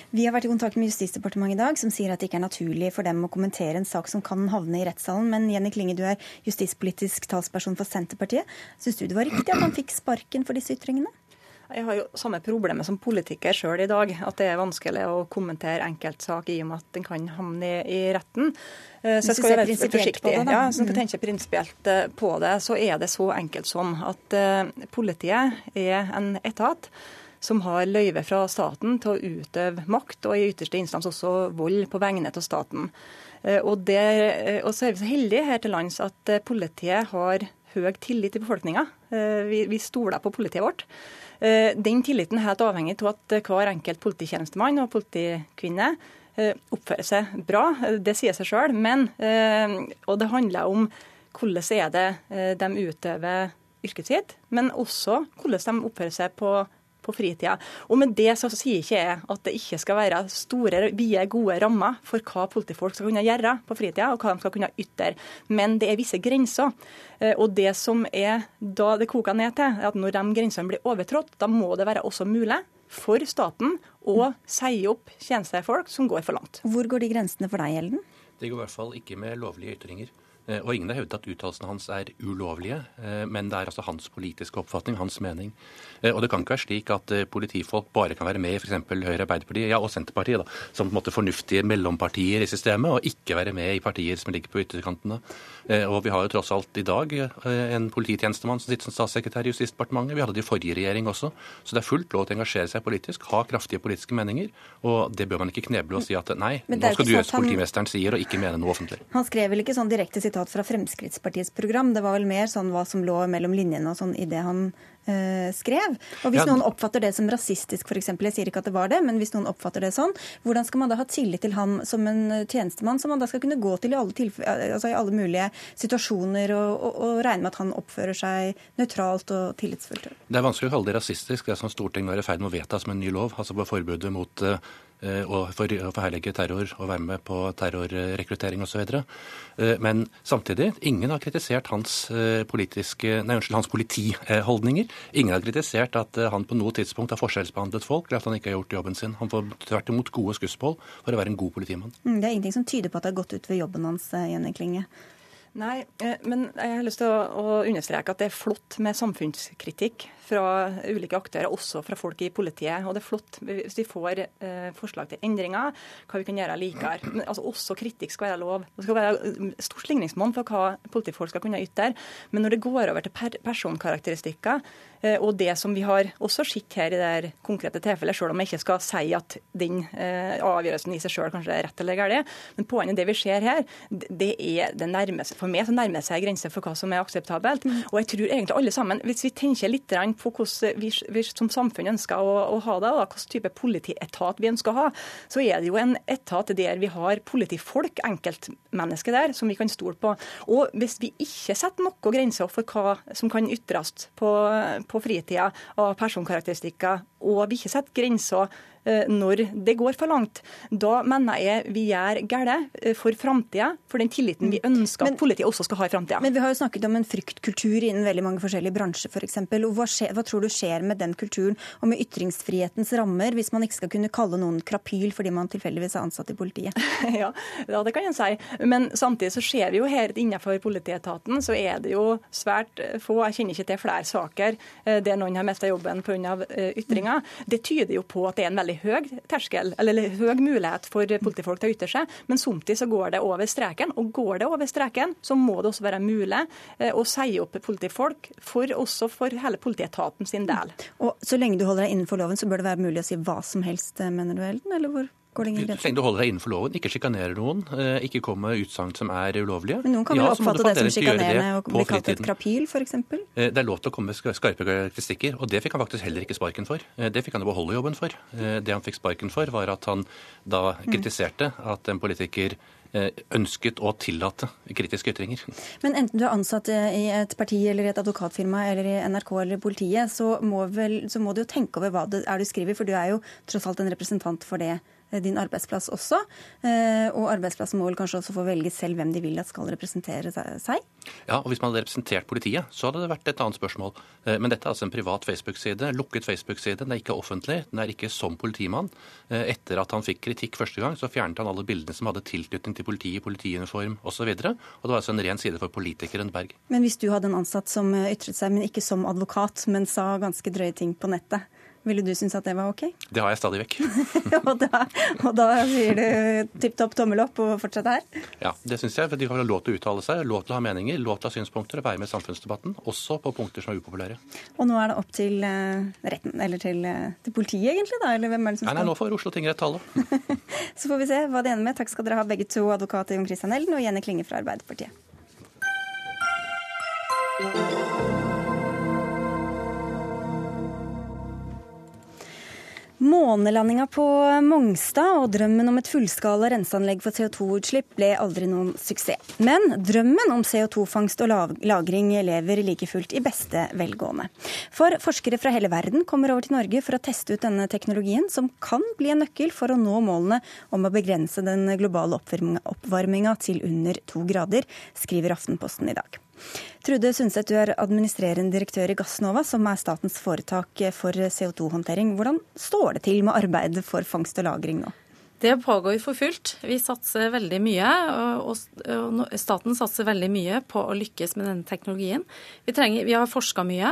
Vi har vært i kontakt med Justisdepartementet i dag, som sier at det ikke er naturlig for dem å kommentere en sak som kan havne i rettssalen. Men Jenny Klinge, du er justispolitisk talsperson for Senterpartiet. Syns du det var riktig at han fikk sparken for disse ytringene? Jeg har jo samme problemet som politiker sjøl i dag. At det er vanskelig å kommentere enkeltsak i og med at den kan havne i, i retten. Eh, så jeg skal være forsiktig. Det, ja, så jeg mm. tenke prinsipielt eh, på det, så er det så enkelt som at uh, politiet er en etat som har løyve fra staten til å utøve makt, og i ytterste instans også vold på vegne av staten. Og, det, og så er vi så heldige her til lands at politiet har høy tillit i befolkninga. Vi, vi stoler på politiet vårt. Eh, den tilliten er helt avhengig av at hver enkelt polititjenestemann og politikvinne eh, oppfører seg bra. Det sier seg sjøl. Eh, og det handler om hvordan er det de utøver yrket sitt, men også hvordan de oppfører seg på på fritida. Og med det så sier ikke jeg at det ikke skal være store, vide, gode rammer for hva politifolk skal kunne gjøre på fritida, og hva de skal kunne ytre. Men det er visse grenser. Eh, og det som er da det koker ned til, er at når de grensene blir overtrådt, da må det være også mulig for staten å si opp tjenestefolk som går for langt. Hvor går de grensene for deg, Elden? Det går i hvert fall ikke med lovlige ytringer. Eh, og ingen har hevdet at uttalelsene hans er ulovlige, eh, men det er altså hans politiske oppfatning, hans mening. Eh, og det kan ikke være slik at politifolk bare kan være med i f.eks. Høyre, Arbeiderpartiet ja, og Senterpartiet, da, som på en måte fornuftige mellompartier i systemet, og ikke være med i partier som ligger på ytterkantene. Og vi har jo tross alt i dag en polititjenestemann som sitter som statssekretær i Justisdepartementet. Vi hadde det i forrige regjering også. Så det er fullt lov til å engasjere seg politisk, ha kraftige politiske meninger. Og det bør man ikke kneble og si at nei, nå skal du gjøre som politimesteren sier, og ikke mene noe offentlig. Han skrev vel ikke sånn direkte sitat fra Fremskrittspartiets program. Det var vel mer sånn hva som lå mellom linjene og sånn i det han uh, skrev. Og Hvis ja. noen oppfatter det som rasistisk, f.eks., jeg sier ikke at det var det, men hvis noen oppfatter det sånn, hvordan skal man da ha tillit til han som en tjenestemann som man da skal kunne gå til i alle, altså i alle mulige situasjoner og, og, og, regne med at han oppfører seg nøytralt og tillitsfullt? Det er vanskelig å kalle det rasistisk, det som Stortinget er i ferd med å vedta som en ny lov, altså på forbudet mot uh, og for å forherlige terror og være med på terrorrekruttering osv. Eh, men samtidig, ingen har kritisert hans, eh, politiske, nei, unnskyld, hans politiholdninger. Ingen har kritisert at eh, han på noe tidspunkt har forskjellsbehandlet folk, eller at han ikke har gjort jobben sin. Han får tvert imot gode skussmål for å være en god politimann. Mm, det er ingenting som tyder på at det har gått ut ved jobben hans, Jenny Klinge. Nei, men jeg har lyst til å, understreke at det er flott med samfunnskritikk fra ulike aktører, også fra folk i politiet. Og det er flott hvis vi får eh, forslag til endringer, hva vi kan gjøre likere. Men altså, også kritikk skal være lov. Det skal være stort ligningsmonn for hva politifolk skal kunne ytre. Men når det går over til per personkarakteristikker, eh, og det som vi har også sett her i det konkrete tilfellet, selv om jeg ikke skal si at den eh, avgjørelsen i seg selv kanskje er rett eller galt, men poenget det vi ser her, det er det nærmeste, for meg så nærmer seg grenser for hva som er akseptabelt. Mm. Og jeg tror egentlig alle sammen, hvis vi tenker litt på hvordan vi, vi som samfunn ønsker å, å ha det, og hvilken type politietat vi ønsker å ha, så er det jo en etat der vi har politifolk, enkeltmennesker der, som vi kan stole på. Og hvis vi ikke setter noen grenser for hva som kan ytres på, på fritida av personkarakteristikker, og vi ikke setter grenser når det går for langt. Da mener jeg vi gjør galt for framtida, for den tilliten vi ønsker at politiet også skal ha i framtida. Men vi har jo snakket om en fryktkultur innen veldig mange forskjellige bransjer f.eks. For hva, hva tror du skjer med den kulturen og med ytringsfrihetens rammer, hvis man ikke skal kunne kalle noen krapyl fordi man tilfeldigvis er ansatt i politiet? ja, det kan jeg si. Men samtidig så ser vi jo her innenfor politietaten så er det jo svært få, jeg kjenner ikke til flere saker eh, der noen har mista jobben pga. Eh, ytringer. Det tyder jo på at det er en veldig høy terskel, eller høy mulighet for politifolk til å ytre seg. Men samtidig så går det over streken. Og går det over streken, så må det også være mulig eh, å si opp politifolk, for, også for hele politietaten sin del. Og Så lenge du holder deg innenfor loven, så bør det være mulig å si hva som helst, mener du, Elden? Eller hvor? Går det ingen grenser? Så lenge du holder deg innenfor loven, ikke sjikanerer noen, eh, ikke kommer med utsagn som er ulovlige. Men noen kan vel ja, oppfatte det som sjikanerende og bli kalt et krapyl, f.eks.? Eh, det er lov til å komme med skarpe karakteristikker, og det fikk han faktisk heller ikke sparken for. Eh, det fikk han jo beholde jobben for. Det han fikk sparken for, var at han da mm. kritiserte at en politiker ønsket å tillate kritiske ytringer. Men enten du er ansatt i et parti eller i et advokatfirma eller i NRK eller politiet, så må, vel, så må du jo tenke over hva det er du skriver, for du er jo tross alt en representant for det din arbeidsplass også. Eh, og arbeidsplassen må vel kanskje også få velge selv hvem de vil at skal representere seg? Ja, og hvis man hadde representert politiet, så hadde det vært et annet spørsmål. Eh, men dette er altså en privat Facebook-side, lukket Facebook-side. Den er ikke offentlig, den er ikke som politimann. Etter at han fikk kritikk første gang, så fjernet han alle bildene som hadde tilknytning til politiet, politiuniform osv. Og, og det var altså en ren side for politikeren Berg. Men hvis du hadde en ansatt som ytret seg, men ikke som advokat, men sa ganske drøye ting på nettet, ville du synes at det var OK? Det har jeg stadig vekk. og, da, og, da, sier du tipp topp tommel opp og fortsett her? Ja, det syns jeg. For de har lov til å uttale seg, lov til å ha meninger, lov til å ha synspunkter og være med i samfunnsdebatten. Også på punkter som er upopulære. Og nå er det opp til uh, retten, eller til, uh, til, politiet egentlig, da? Eller hvem er det som skal Nei, nei nå får Oslo tingrett tale. Så får vi se hva de ender med. Takk skal dere ha begge to, advokat Jon Christian Elden og Jenny Klinge fra Arbeiderpartiet. Månelandinga på Mongstad og drømmen om et fullskala renseanlegg for CO2-utslipp ble aldri noen suksess. Men drømmen om CO2-fangst og -lagring lever like fullt i beste velgående. For forskere fra hele verden kommer over til Norge for å teste ut denne teknologien, som kan bli en nøkkel for å nå målene om å begrense den globale oppvarminga til under to grader, skriver Aftenposten i dag. Trude Sundset, du er administrerende direktør i Gassnova, som er statens foretak for CO2-håndtering. Hvordan står det til med arbeidet for fangst og lagring nå? Det pågår for fullt. Vi satser veldig mye, og staten satser veldig mye på å lykkes med denne teknologien. Vi, trenger, vi har forska mye.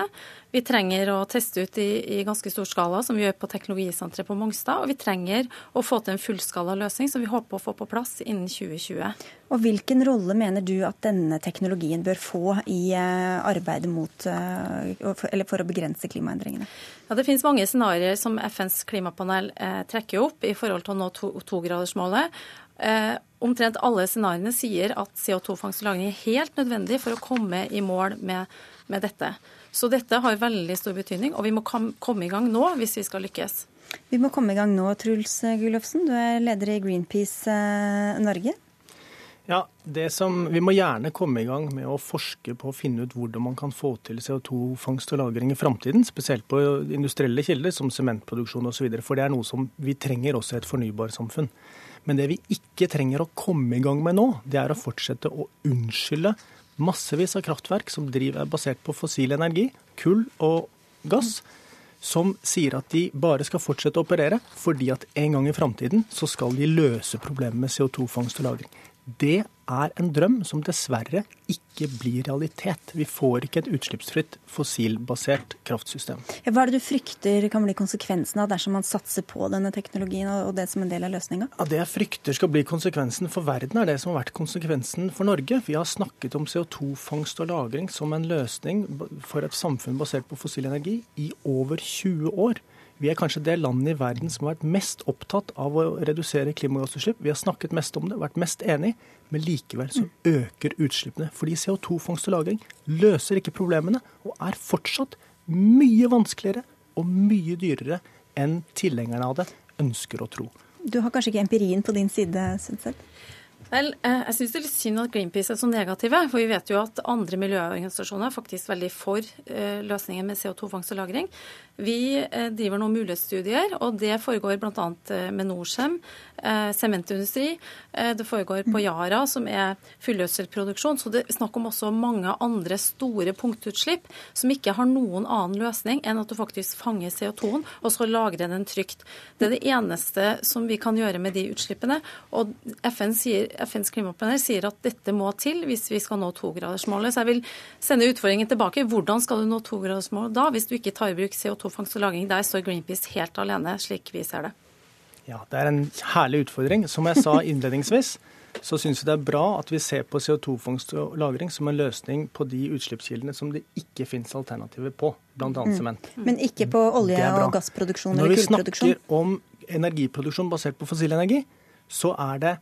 Vi trenger å teste ut i, i, ganske stor skala, som vi gjør på Teknologisenteret på Mongstad. Og vi trenger å få til en fullskala løsning som vi håper å få på plass innen 2020. Og Hvilken rolle mener du at denne teknologien bør få i eh, arbeidet mot, eh, eller for å begrense klimaendringene? Ja, Det finnes mange scenarioer som FNs klimapanel eh, trekker opp i forhold til å nå togradersmålet. To eh, omtrent alle scenarioene sier at CO2-fangst og -lagring er helt nødvendig for å komme i mål med, med dette. Så dette har veldig stor betydning, og vi må komme i gang nå hvis vi skal lykkes. Vi må komme i gang nå, Truls Gullofsen. Du er leder i Greenpeace eh, Norge. Ja, som, Vi må gjerne komme i gang med å forske på å finne ut hvordan man kan få til CO2-fangst og -lagring i framtiden. Spesielt på industrielle kilder som sementproduksjon osv. For det er noe som vi trenger også i et fornybarsamfunn. Men det vi ikke trenger å komme i gang med nå, det er å fortsette å unnskylde massevis av kraftverk som driver, er basert på fossil energi, kull og gass, som sier at de bare skal fortsette å operere fordi at en gang i framtiden så skal de løse problemet med CO2-fangst og -lagring. Det er en drøm som dessverre ikke blir realitet. Vi får ikke et utslippsfritt fossilbasert kraftsystem. Hva er det du frykter kan bli konsekvensen av dersom man satser på denne teknologien og det som en del av løsninga? Ja, det jeg frykter skal bli konsekvensen for verden, er det som har vært konsekvensen for Norge. Vi har snakket om CO2-fangst og -lagring som en løsning for et samfunn basert på fossil energi i over 20 år. Vi er kanskje det landet i verden som har vært mest opptatt av å redusere klimagassutslipp. Vi har snakket mest om det, vært mest enig, men likevel så øker utslippene. Fordi CO2-fangst og -lagring løser ikke problemene, og er fortsatt mye vanskeligere og mye dyrere enn tilhengerne av det ønsker å tro. Du har kanskje ikke empirien på din side, Sundseth? Vel, eh, jeg syns det er litt synd at Greenpeace er så negative. For vi vet jo at andre miljøorganisasjoner er faktisk veldig for eh, løsningen med CO2-fangst og -lagring. Vi eh, driver nå mulighetsstudier, og det foregår bl.a. med Norcem, sementindustri. Det foregår på Yara, som er fullgjødselproduksjon. Så det er snakk om også mange andre store punktutslipp som ikke har noen annen løsning enn at du faktisk fanger CO2-en og så lagrer den trygt. Det er det eneste som vi kan gjøre med de utslippene. Og FN sier, FNs klimapanel sier at dette må til hvis vi skal nå togradersmålet. Så jeg vil sende utfordringen tilbake. Hvordan skal du nå togradersmålet da, hvis du ikke tar i bruk CO2-fangst og -lagring? Der står Greenpeace helt alene, slik vi ser det. Ja, Det er en herlig utfordring. Som jeg sa innledningsvis, så syns vi det er bra at vi ser på CO2-fangst og -lagring som en løsning på de utslippskildene som det ikke finnes alternativer på, bl.a. Mm. sement. Men ikke på olje- og gassproduksjon eller kullproduksjon? Når vi snakker om energiproduksjon basert på fossil energi, så er det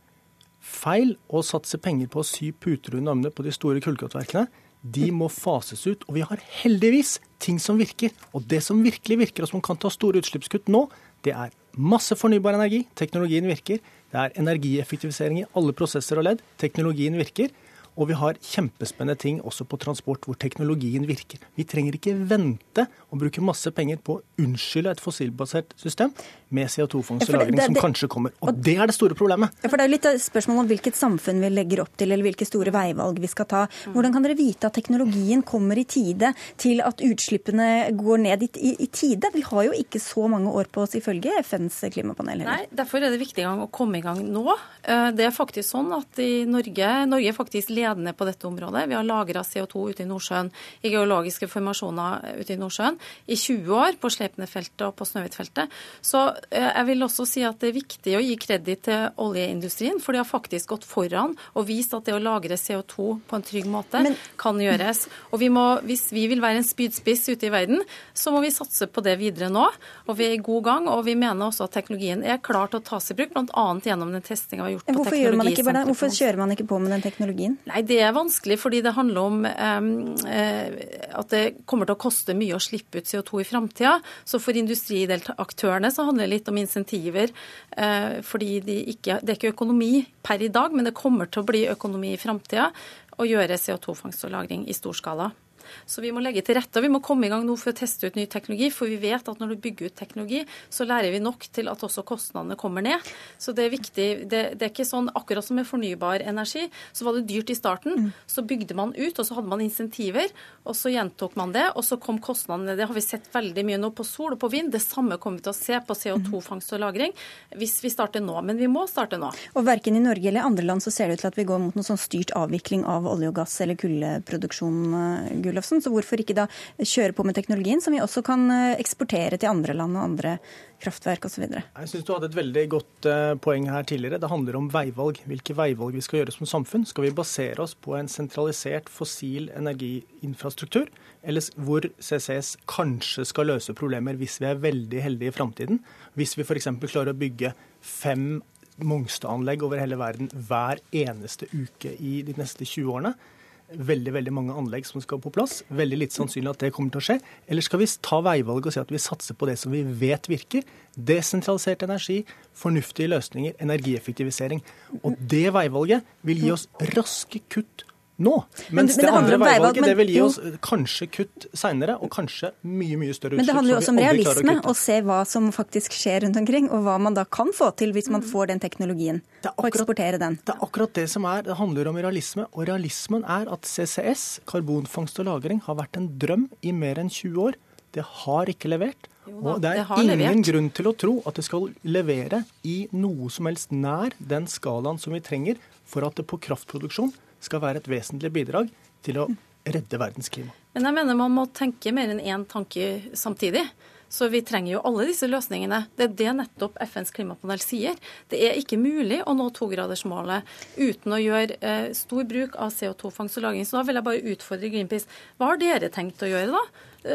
feil å satse penger på å sy puter under armene på de store kullkraftverkene. De må fases ut. Og vi har heldigvis ting som virker. Og det som virkelig virker, og som kan ta store utslippskutt nå, det er masse fornybar energi. Teknologien virker. Det er energieffektivisering i alle prosesser og ledd. Teknologien virker. Og vi har kjempespennende ting også på transport hvor teknologien virker. Vi trenger ikke vente og bruke masse penger på å unnskylde et fossilbasert system med CO2-fangst og -lagring som kanskje kommer. Og det er det store problemet. Ja, for Det er jo litt spørsmål om hvilket samfunn vi legger opp til, eller hvilke store veivalg vi skal ta. Hvordan kan dere vite at teknologien kommer i tide til at utslippene går ned i, i, i tide? Vi har jo ikke så mange år på oss ifølge FNs klimapanel. Heller. Nei, Derfor er det viktig å komme i gang nå. Eh, det er faktisk sånn at i Norge, Norge er faktisk ledende på dette området. Vi har lagra CO2 ute i Nordsjøen i geologiske formasjoner ute i Nordsjøen i 20 år på Sleipner-feltet og på Snøhvit-feltet. Så eh, jeg vil også si at det er viktig å gi kreditt til oljeindustrien, for de har faktisk gått foran og vist at det å lagre CO2 på en trygg måte Men... kan gjøres. Og vi må, hvis vi vil være en spydspiss ute i verden, så må vi satse på det videre nå. Og vi er i god gang, og vi mener også at teknologien er klar til å tas i bruk, bl.a. gjennom den testinga vi har gjort på teknologisenteret. Hvorfor kjører man ikke på med den teknologien? Nei, Det er vanskelig fordi det handler om eh, at det kommer til å koste mye å slippe ut CO2 i framtida. Så for industriaktørene så handler det litt om insentiver. Eh, fordi de ikke, det er ikke økonomi per i dag, men det kommer til å bli økonomi i framtida å gjøre CO2-fangst og -lagring i stor skala. Så vi må legge til rette. og Vi må komme i gang nå for å teste ut ny teknologi. For vi vet at når du bygger ut teknologi, så lærer vi nok til at også kostnadene kommer ned. Så det er viktig. Det, det er ikke sånn akkurat som med fornybar energi, så var det dyrt i starten. Mm. Så bygde man ut, og så hadde man insentiver. Og så gjentok man det, og så kom kostnadene. Det har vi sett veldig mye nå på sol og på vind. Det samme kommer vi til å se på CO2-fangst og -lagring hvis vi starter nå. Men vi må starte nå. Og verken i Norge eller andre land så ser det ut til at vi går mot noen sånn styrt avvikling av olje og gass eller kullproduksjon, Gulløf. Olafsen. Så hvorfor ikke da kjøre på med teknologien, som vi også kan eh, eksportere til andre land og andre kraftverk osv. Jeg syns du hadde et veldig godt eh, poeng her tidligere. Det handler om veivalg. Hvilke veivalg vi skal gjøre som samfunn. Skal vi basere oss på en sentralisert fossil energiinfrastruktur, eller hvor CCS kanskje skal løse problemer hvis vi er veldig heldige i framtiden? Hvis vi f.eks. klarer å bygge fem Mongstad-anlegg over hele verden hver eneste uke i de neste 20 årene, veldig veldig mange anlegg som skal på plass. Veldig litt sannsynlig at det kommer til å skje. Eller skal vi ta veivalget og si at vi satser på det som vi vet virker? Desentralisert energi, fornuftige løsninger, energieffektivisering. Og det veivalget vil gi oss raske kutt nå. Mens det, det, andre veivalget det vil gi oss kanskje kutt seinere, og kanskje mye mye større utslipp. Men det handler jo også om realisme, å, å se hva som faktisk skjer rundt omkring, og hva man da kan få til hvis man får den teknologien, akkurat, og eksportere den. Det er akkurat det som er. Det handler om realisme, og realismen er at CCS, karbonfangst og -lagring, har vært en drøm i mer enn 20 år. Det har ikke levert. Da, og det er det ingen levert. grunn til å tro at det skal levere i noe som helst nær den skalaen som vi trenger for at det på kraftproduksjon skal være et vesentlig bidrag til å redde verdens klima. Men jeg mener man må tenke mer enn én tanke samtidig. Så vi trenger jo alle disse løsningene. Det er det nettopp FNs klimapanel sier. Det er ikke mulig å nå togradersmålet uten å gjøre eh, stor bruk av CO2-fangst og -lagring. Så da vil jeg bare utfordre Greenpeace. Hva har dere tenkt å gjøre da?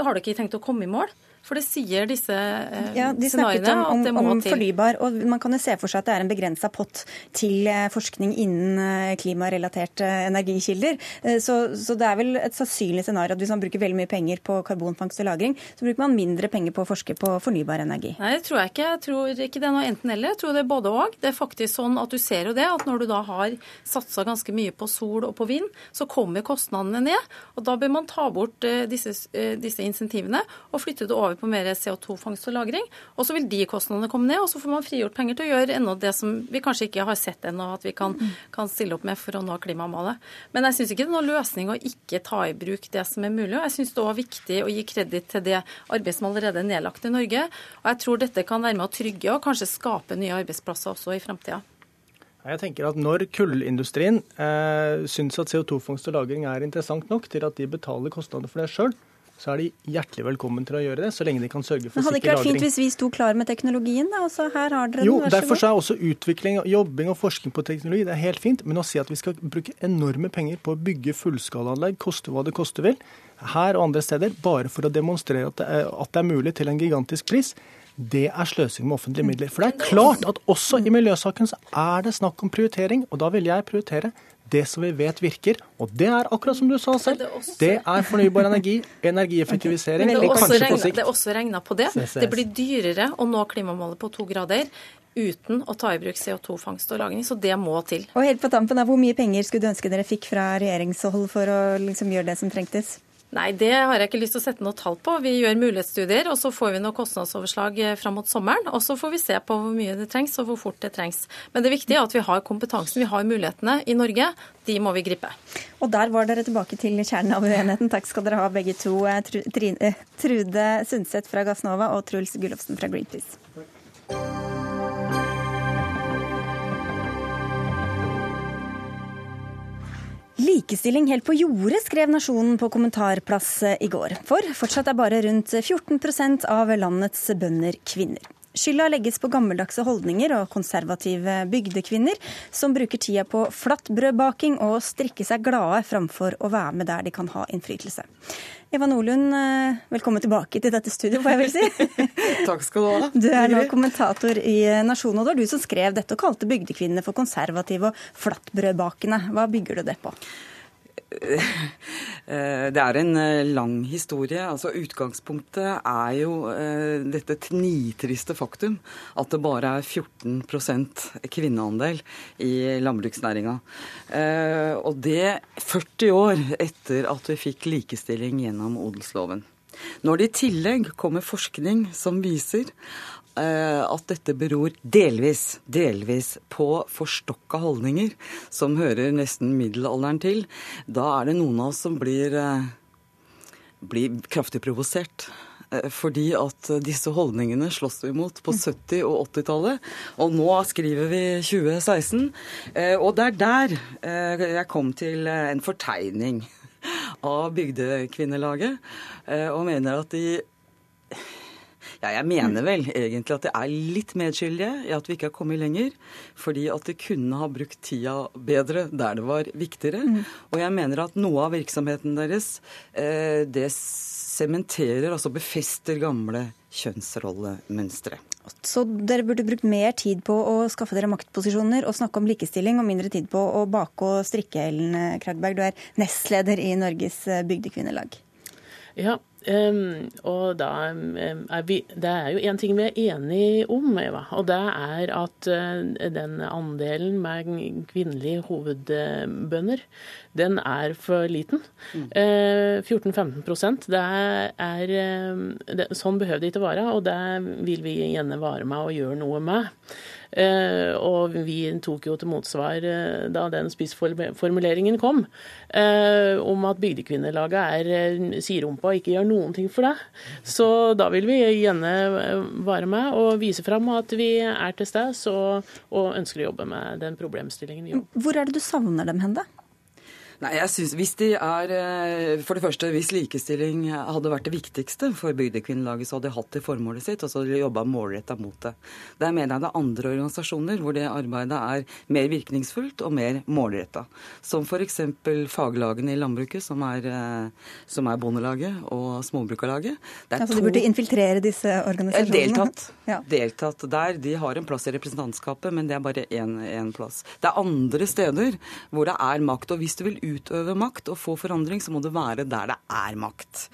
Har dere ikke tenkt å komme i mål? For det sier disse eh, ja, de snakket om, om, at det må om til. fornybar, og Man kan jo se for seg at det er en begrensa pott til eh, forskning innen eh, klimarelaterte energikilder. Så, så, det er vel et sannsynlig scenario at hvis man bruker veldig mye penger på karbonfangst og -lagring, så bruker man mindre penger på å forske på fornybar energi. Nei, det tror jeg ikke. Jeg tror ikke det er noe enten-eller. Jeg tror det er både og. Det er faktisk sånn at du ser jo det, at når du da har satsa ganske mye på sol og på vind, så kommer kostnadene ned. og Da bør man ta bort disse, disse insentivene og flytte det over på mer CO2-fangst og -lagring. Og så vil de kostnadene komme ned, og så får man frigjort penger til å gjøre ennå det som vi kanskje ikke har sett ennå at vi kan, kan, stille opp med for å nå klimamålet. Men jeg syns ikke det er noen løsning å ikke ta i bruk det som er mulig. Og jeg syns det er viktig å gi kreditt til det arbeidet som allerede er nedlagt i Norge. Og jeg tror dette kan være med å trygge og kanskje skape nye arbeidsplasser også i framtida. Jeg tenker at Når kullindustrien eh, syns at CO2-fangst og -lagring er interessant nok til at de betaler kostnader for det sjøl, så er de hjertelig velkommen til å gjøre det, så lenge de kan sørge for sikker lagring. Hadde det ikke vært fint hvis vi sto klar med teknologien, da? Også her har dere jo, den, derfor er også utvikling, jobbing og forskning på teknologi det er helt fint. Men å si at vi skal bruke enorme penger på å bygge fullskalaanlegg, koste hva det koste vil, her og andre steder, bare for å demonstrere at det er, at det er mulig til en gigantisk pris, det er sløsing med offentlige midler. For det er klart at også i miljøsaken så er det snakk om prioritering, og da vil jeg prioritere det som vi vet virker. Og det er akkurat som du sa selv, det er fornybar energi, energieffektivisering. Det er på sikt. det er også regna på det. Det blir dyrere å nå klimamålet på to grader uten å ta i bruk CO2-fangst og -lagring. Så det må til. Og helt på tampen, Hvor mye penger skulle du ønske dere fikk fra regjeringshold for å liksom gjøre det som trengtes? Nei, det har jeg ikke lyst til å sette noe tall på. Vi gjør mulighetsstudier, og så får vi noe kostnadsoverslag eh, fram mot sommeren. Og så får vi se på hvor mye det trengs, og hvor fort det trengs. Men det viktige er at vi har kompetansen, vi har mulighetene i Norge. De må vi gripe. Og der var dere tilbake til kjernen av uenigheten. Takk skal dere ha begge to. Eh, Trude Sundset fra Gassnova og Truls Gullofsen fra Greenpeace. Likestilling helt på jordet, skrev Nasjonen på kommentarplass i går. For fortsatt er bare rundt 14% av landets bønder kvinner. Skylda legges på gammeldagse holdninger og konservative bygdekvinner, som bruker tida på flatbrødbaking og strikke seg glade framfor å være med der de kan ha innflytelse. Eva Nordlund, eh, velkommen tilbake til dette studioet, får jeg vel si. Takk skal du ha. Du er nå kommentator i Nasjonen, og det var du som skrev dette og kalte bygdekvinnene for konservative og flatbrødbakende. Hva bygger du det på? Eh, det er en eh, lang historie. Altså Utgangspunktet er jo eh, dette nitriste faktum at det bare er 14% kvinneandel i landbruksnæringa. Og det 40 år etter at vi fikk likestilling gjennom odelsloven. Når det i tillegg kommer forskning som viser at dette beror delvis, delvis på forstokka holdninger som hører nesten middelalderen til, da er det noen av oss som blir, eh, blir kraftig provosert. Eh, fordi at disse holdningene slåss vi mot på 70- og 80-tallet. Og nå skriver vi 2016. Og det er der jeg kom til en fortegning av Bygdekvinnelaget, og mener at de ja, jeg mener vel egentlig at det er litt medskyldige i at vi ikke har kommet lenger. Fordi at de kunne ha brukt tida bedre der det var viktigere. Mm. Og jeg mener at noe av virksomheten deres, eh, det sementerer, altså befester gamle kjønnsrollemønstre. Så dere burde brukt mer tid på å skaffe dere maktposisjoner og snakke om likestilling, og mindre tid på å bake og strikke, Ellen Kragberg. Du er nestleder i Norges bygdekvinnelag. Ja, Um, og da er vi Det er jo én ting vi er enige om, Eva. Og det er at uh, den andelen med kvinnelige hovedbønder, den er for liten. Mm. Uh, 14-15% det er, det, Sånn behøver det ikke være, og det vil vi gjerne vare med og gjøre noe med. Uh, og vi tok jo til motsvar uh, da den spissformuleringen kom, uh, om at Bygdekvinnelaget er siderumpa og ikke gjør noen ting for deg. Så da vil vi gjerne være med og vise fram at vi er til stede og, og ønsker å jobbe med den problemstillingen. Hvor er det du savner dem hen, da? Nei, jeg synes, hvis de er, eh, For det første, hvis likestilling hadde vært det viktigste for Bygdekvinnelaget, så hadde de hatt det formålet sitt, og så hadde de jobba målretta mot det. Der mener jeg det er andre organisasjoner hvor det arbeidet er mer virkningsfullt og mer målretta. Som f.eks. faglagene i landbruket, som er, eh, som er Bondelaget og Småbrukarlaget. Er altså, de burde infiltrere disse organisasjonene? Deltatt. Ja. Deltatt der. De har en plass i representantskapet, men det er bare én plass. Det er andre steder hvor det er makt. og hvis du vil utøve makt og få forandring, så må det være der det er makt.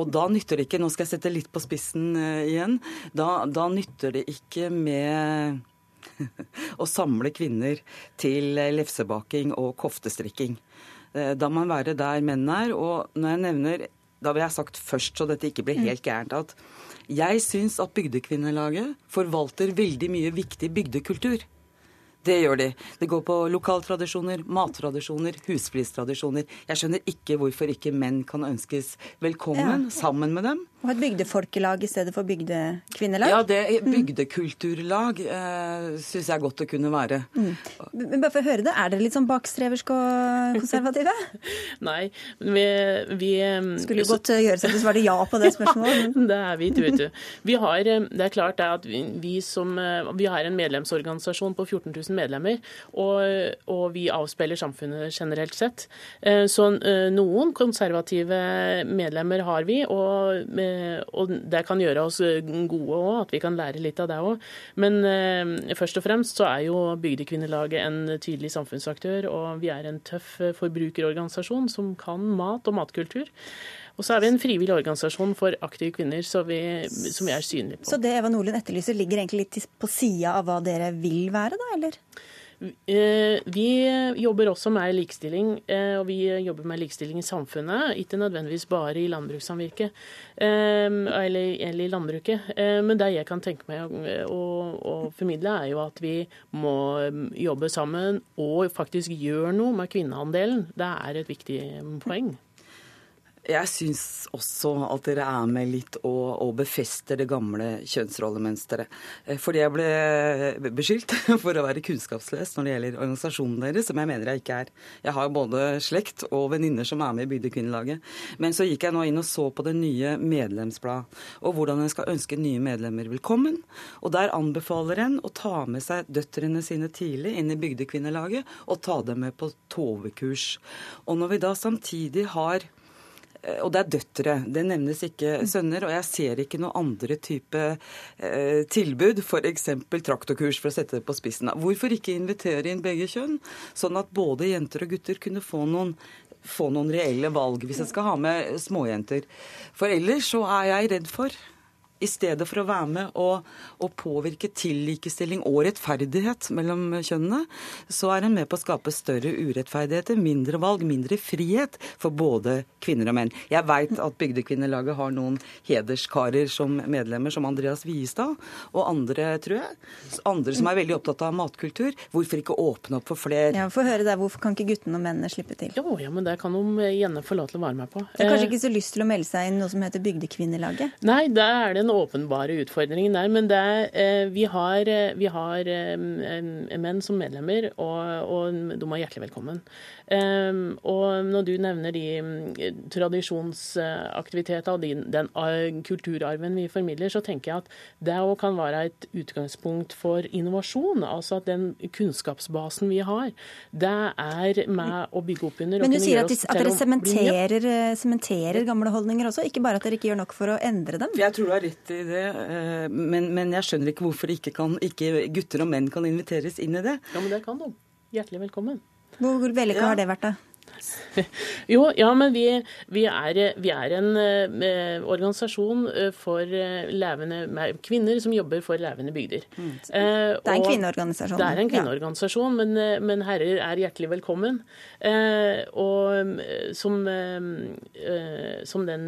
Og da nytter det ikke, nå skal jeg sette litt på spissen uh, igjen, da, da nytter det ikke med å samle kvinner til lefsebaking og koftestrikking. Uh, da må man være der menn er. Og når jeg nevner da vil jeg ha sagt først, så dette ikke blir mm. helt gærent, at jeg syns at Bygdekvinnelaget forvalter veldig mye viktig bygdekultur. Det gjør de. Det går på lokaltradisjoner, mattradisjoner, husflistradisjoner. Jeg skjønner ikke hvorfor ikke menn kan ønskes velkommen ja. sammen med dem. Og et bygdefolkelag i stedet for bygdekvinnelag? Ja, det mm. bygdekulturlag eh, syns jeg godt det kunne være. Mm. Men bare for å høre det, Er dere litt sånn bakstreverske og konservative? Nei, vi, vi Skulle jo godt gjøre seg til å svare ja på det spørsmålet. det er vi, vet du. Vi har, det er klart at vi, vi, som, vi har en medlemsorganisasjon på 14 000 medlemmer, og, og vi avspeiler samfunnet generelt sett. Eh, så eh, noen konservative medlemmer har vi. og med Eh, og det kan gjøre oss eh, gode òg, at vi kan lære litt av det òg. Men eh, først og fremst så er jo Bygdekvinnelaget en tydelig samfunnsaktør, og vi er en tøff forbrukerorganisasjon som kan mat og matkultur. Og så er vi en frivillig organisasjon for aktive kvinner vi, som vi er synlige på. Så det Eva Nordlund etterlyser ligger egentlig litt på sida av hva dere vil være, da, eller? Eh, vi jobber også med likestilling, eh, og vi jobber med likestilling i samfunnet. Ikke nødvendigvis bare i landbrukssamvirket eh, eller, eller, i landbruket. Men det jeg kan tenke meg å, å, formidle, er jo at vi må jobbe sammen og faktisk gjøre noe med kvinneandelen. Det er et viktig poeng. Jeg syns også at dere er med litt og, og befester det gamle kjønnsrollemønsteret. Eh, fordi jeg ble beskyldt for å være kunnskapsløs når det gjelder organisasjonen deres, som jeg mener jeg ikke er. Jeg har både slekt og venninner som er med i Bygdekvinnelaget. Men så gikk jeg nå inn og så på det nye medlemsbladet, og hvordan en skal ønske nye medlemmer velkommen. Og der anbefaler en å ta med seg døtrene sine tidlig inn i Bygdekvinnelaget, og ta dem med på tovekurs. Og når vi da samtidig har Eh, og det er døtre. Det nevnes ikke sønner. Og jeg ser ikke noe andre type eh, tilbud, f.eks. traktorkurs, for å sette det på spissen. Hvorfor ikke invitere inn begge kjønn, sånn at både jenter og gutter kunne få noen få noen reelle valg hvis jeg skal ha med småjenter. For ellers så er jeg redd for i stedet for å være med og, og påvirke til likestilling og rettferdighet mellom kjønnene, så er en med på å skape større urettferdigheter, mindre valg, mindre frihet for både kvinner og menn. Jeg veit at Bygdekvinnelaget har noen hederskarer som medlemmer, som Andreas Viestad og andre, tror jeg. Andre som er veldig opptatt av matkultur. Hvorfor ikke åpne opp for flere? Ja, Få høre der, Hvorfor kan ikke guttene og mennene slippe til? Jo, ja, men det kan de gjerne få lov til å være med på. Det er kanskje ikke så lyst til å melde seg inn noe som heter Bygdekvinnelaget? Nei, det er det en åpenbare utfordringen der. Men det, er vi har, eh, vi har eh, menn som medlemmer, og, og de er hjertelig velkommen. Og når du nevner de um, tradisjonsaktiviteter og de, den uh, kulturarven vi formidler, så tenker jeg at det òg kan være et utgangspunkt for innovasjon. Altså at den kunnskapsbasen vi har, det er med å bygge opp under Men du sier at, de, at dere sementerer, eh, sementerer, gamle holdninger også, ikke bare at dere ikke gjør nok for å endre dem? Jeg tror du har rett i det, eh, men, men jeg skjønner ikke hvorfor ikke, kan, ikke gutter og menn kan inviteres inn i det. Ja, men det kan de. Hjertelig velkommen. Hvor vellykka ja. har det vært, da? Jo, ja, men vi, vi, er, vi er, en eh, organisasjon eh, for uh, levende, kvinner som jobber for levende bygder. Mm. Det er en kvinneorganisasjon? Det er en kvinneorganisasjon, ja. men, men, herrer er hjertelig velkommen. og som, som den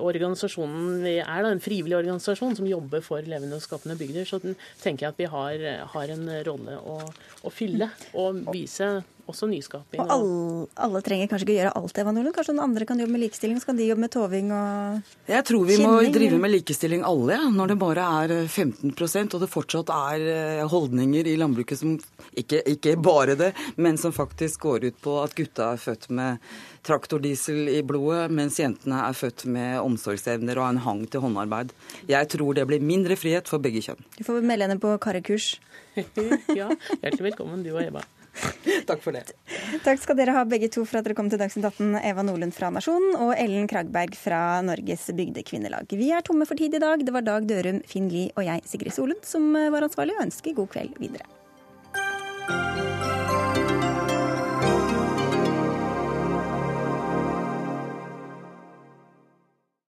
organisasjonen vi er, da, en frivillig organisasjon som jobber for levende og skapende bygder, så tenker jeg at vi har, har en rolle å, å, fylle og vise også nyskaping. Og alle, alle, trenger kanskje ikke gjøre alt, Eva Nordlund. Kanskje noen andre kan jobbe med likestilling? Så kan de jobbe med toving og Jeg tror vi må drive med likestilling alle, ja. når det bare er 15% og det fortsatt er eh, holdninger i landbruket som ikke, ikke bare det, men som faktisk går ut på at gutta er født med traktordiesel i blodet, mens jentene er født med omsorgsevner og en hang til håndarbeid. Jeg tror det blir mindre frihet for begge kjønn. Du får melde henne på karrekurs. ja, hjertelig velkommen du og Eva. Takk for det. Takk skal dere ha begge to for at dere kom til Dagsnytt 18. Eva Nordlund fra Nasjonen og Ellen Kragberg fra Norges Bygdekvinnelag. Vi er tomme for tid i dag. Det var Dag Dørum, Finn Lie og jeg, Sigrid Solund, som var ansvarlig, og ønsker god kveld videre.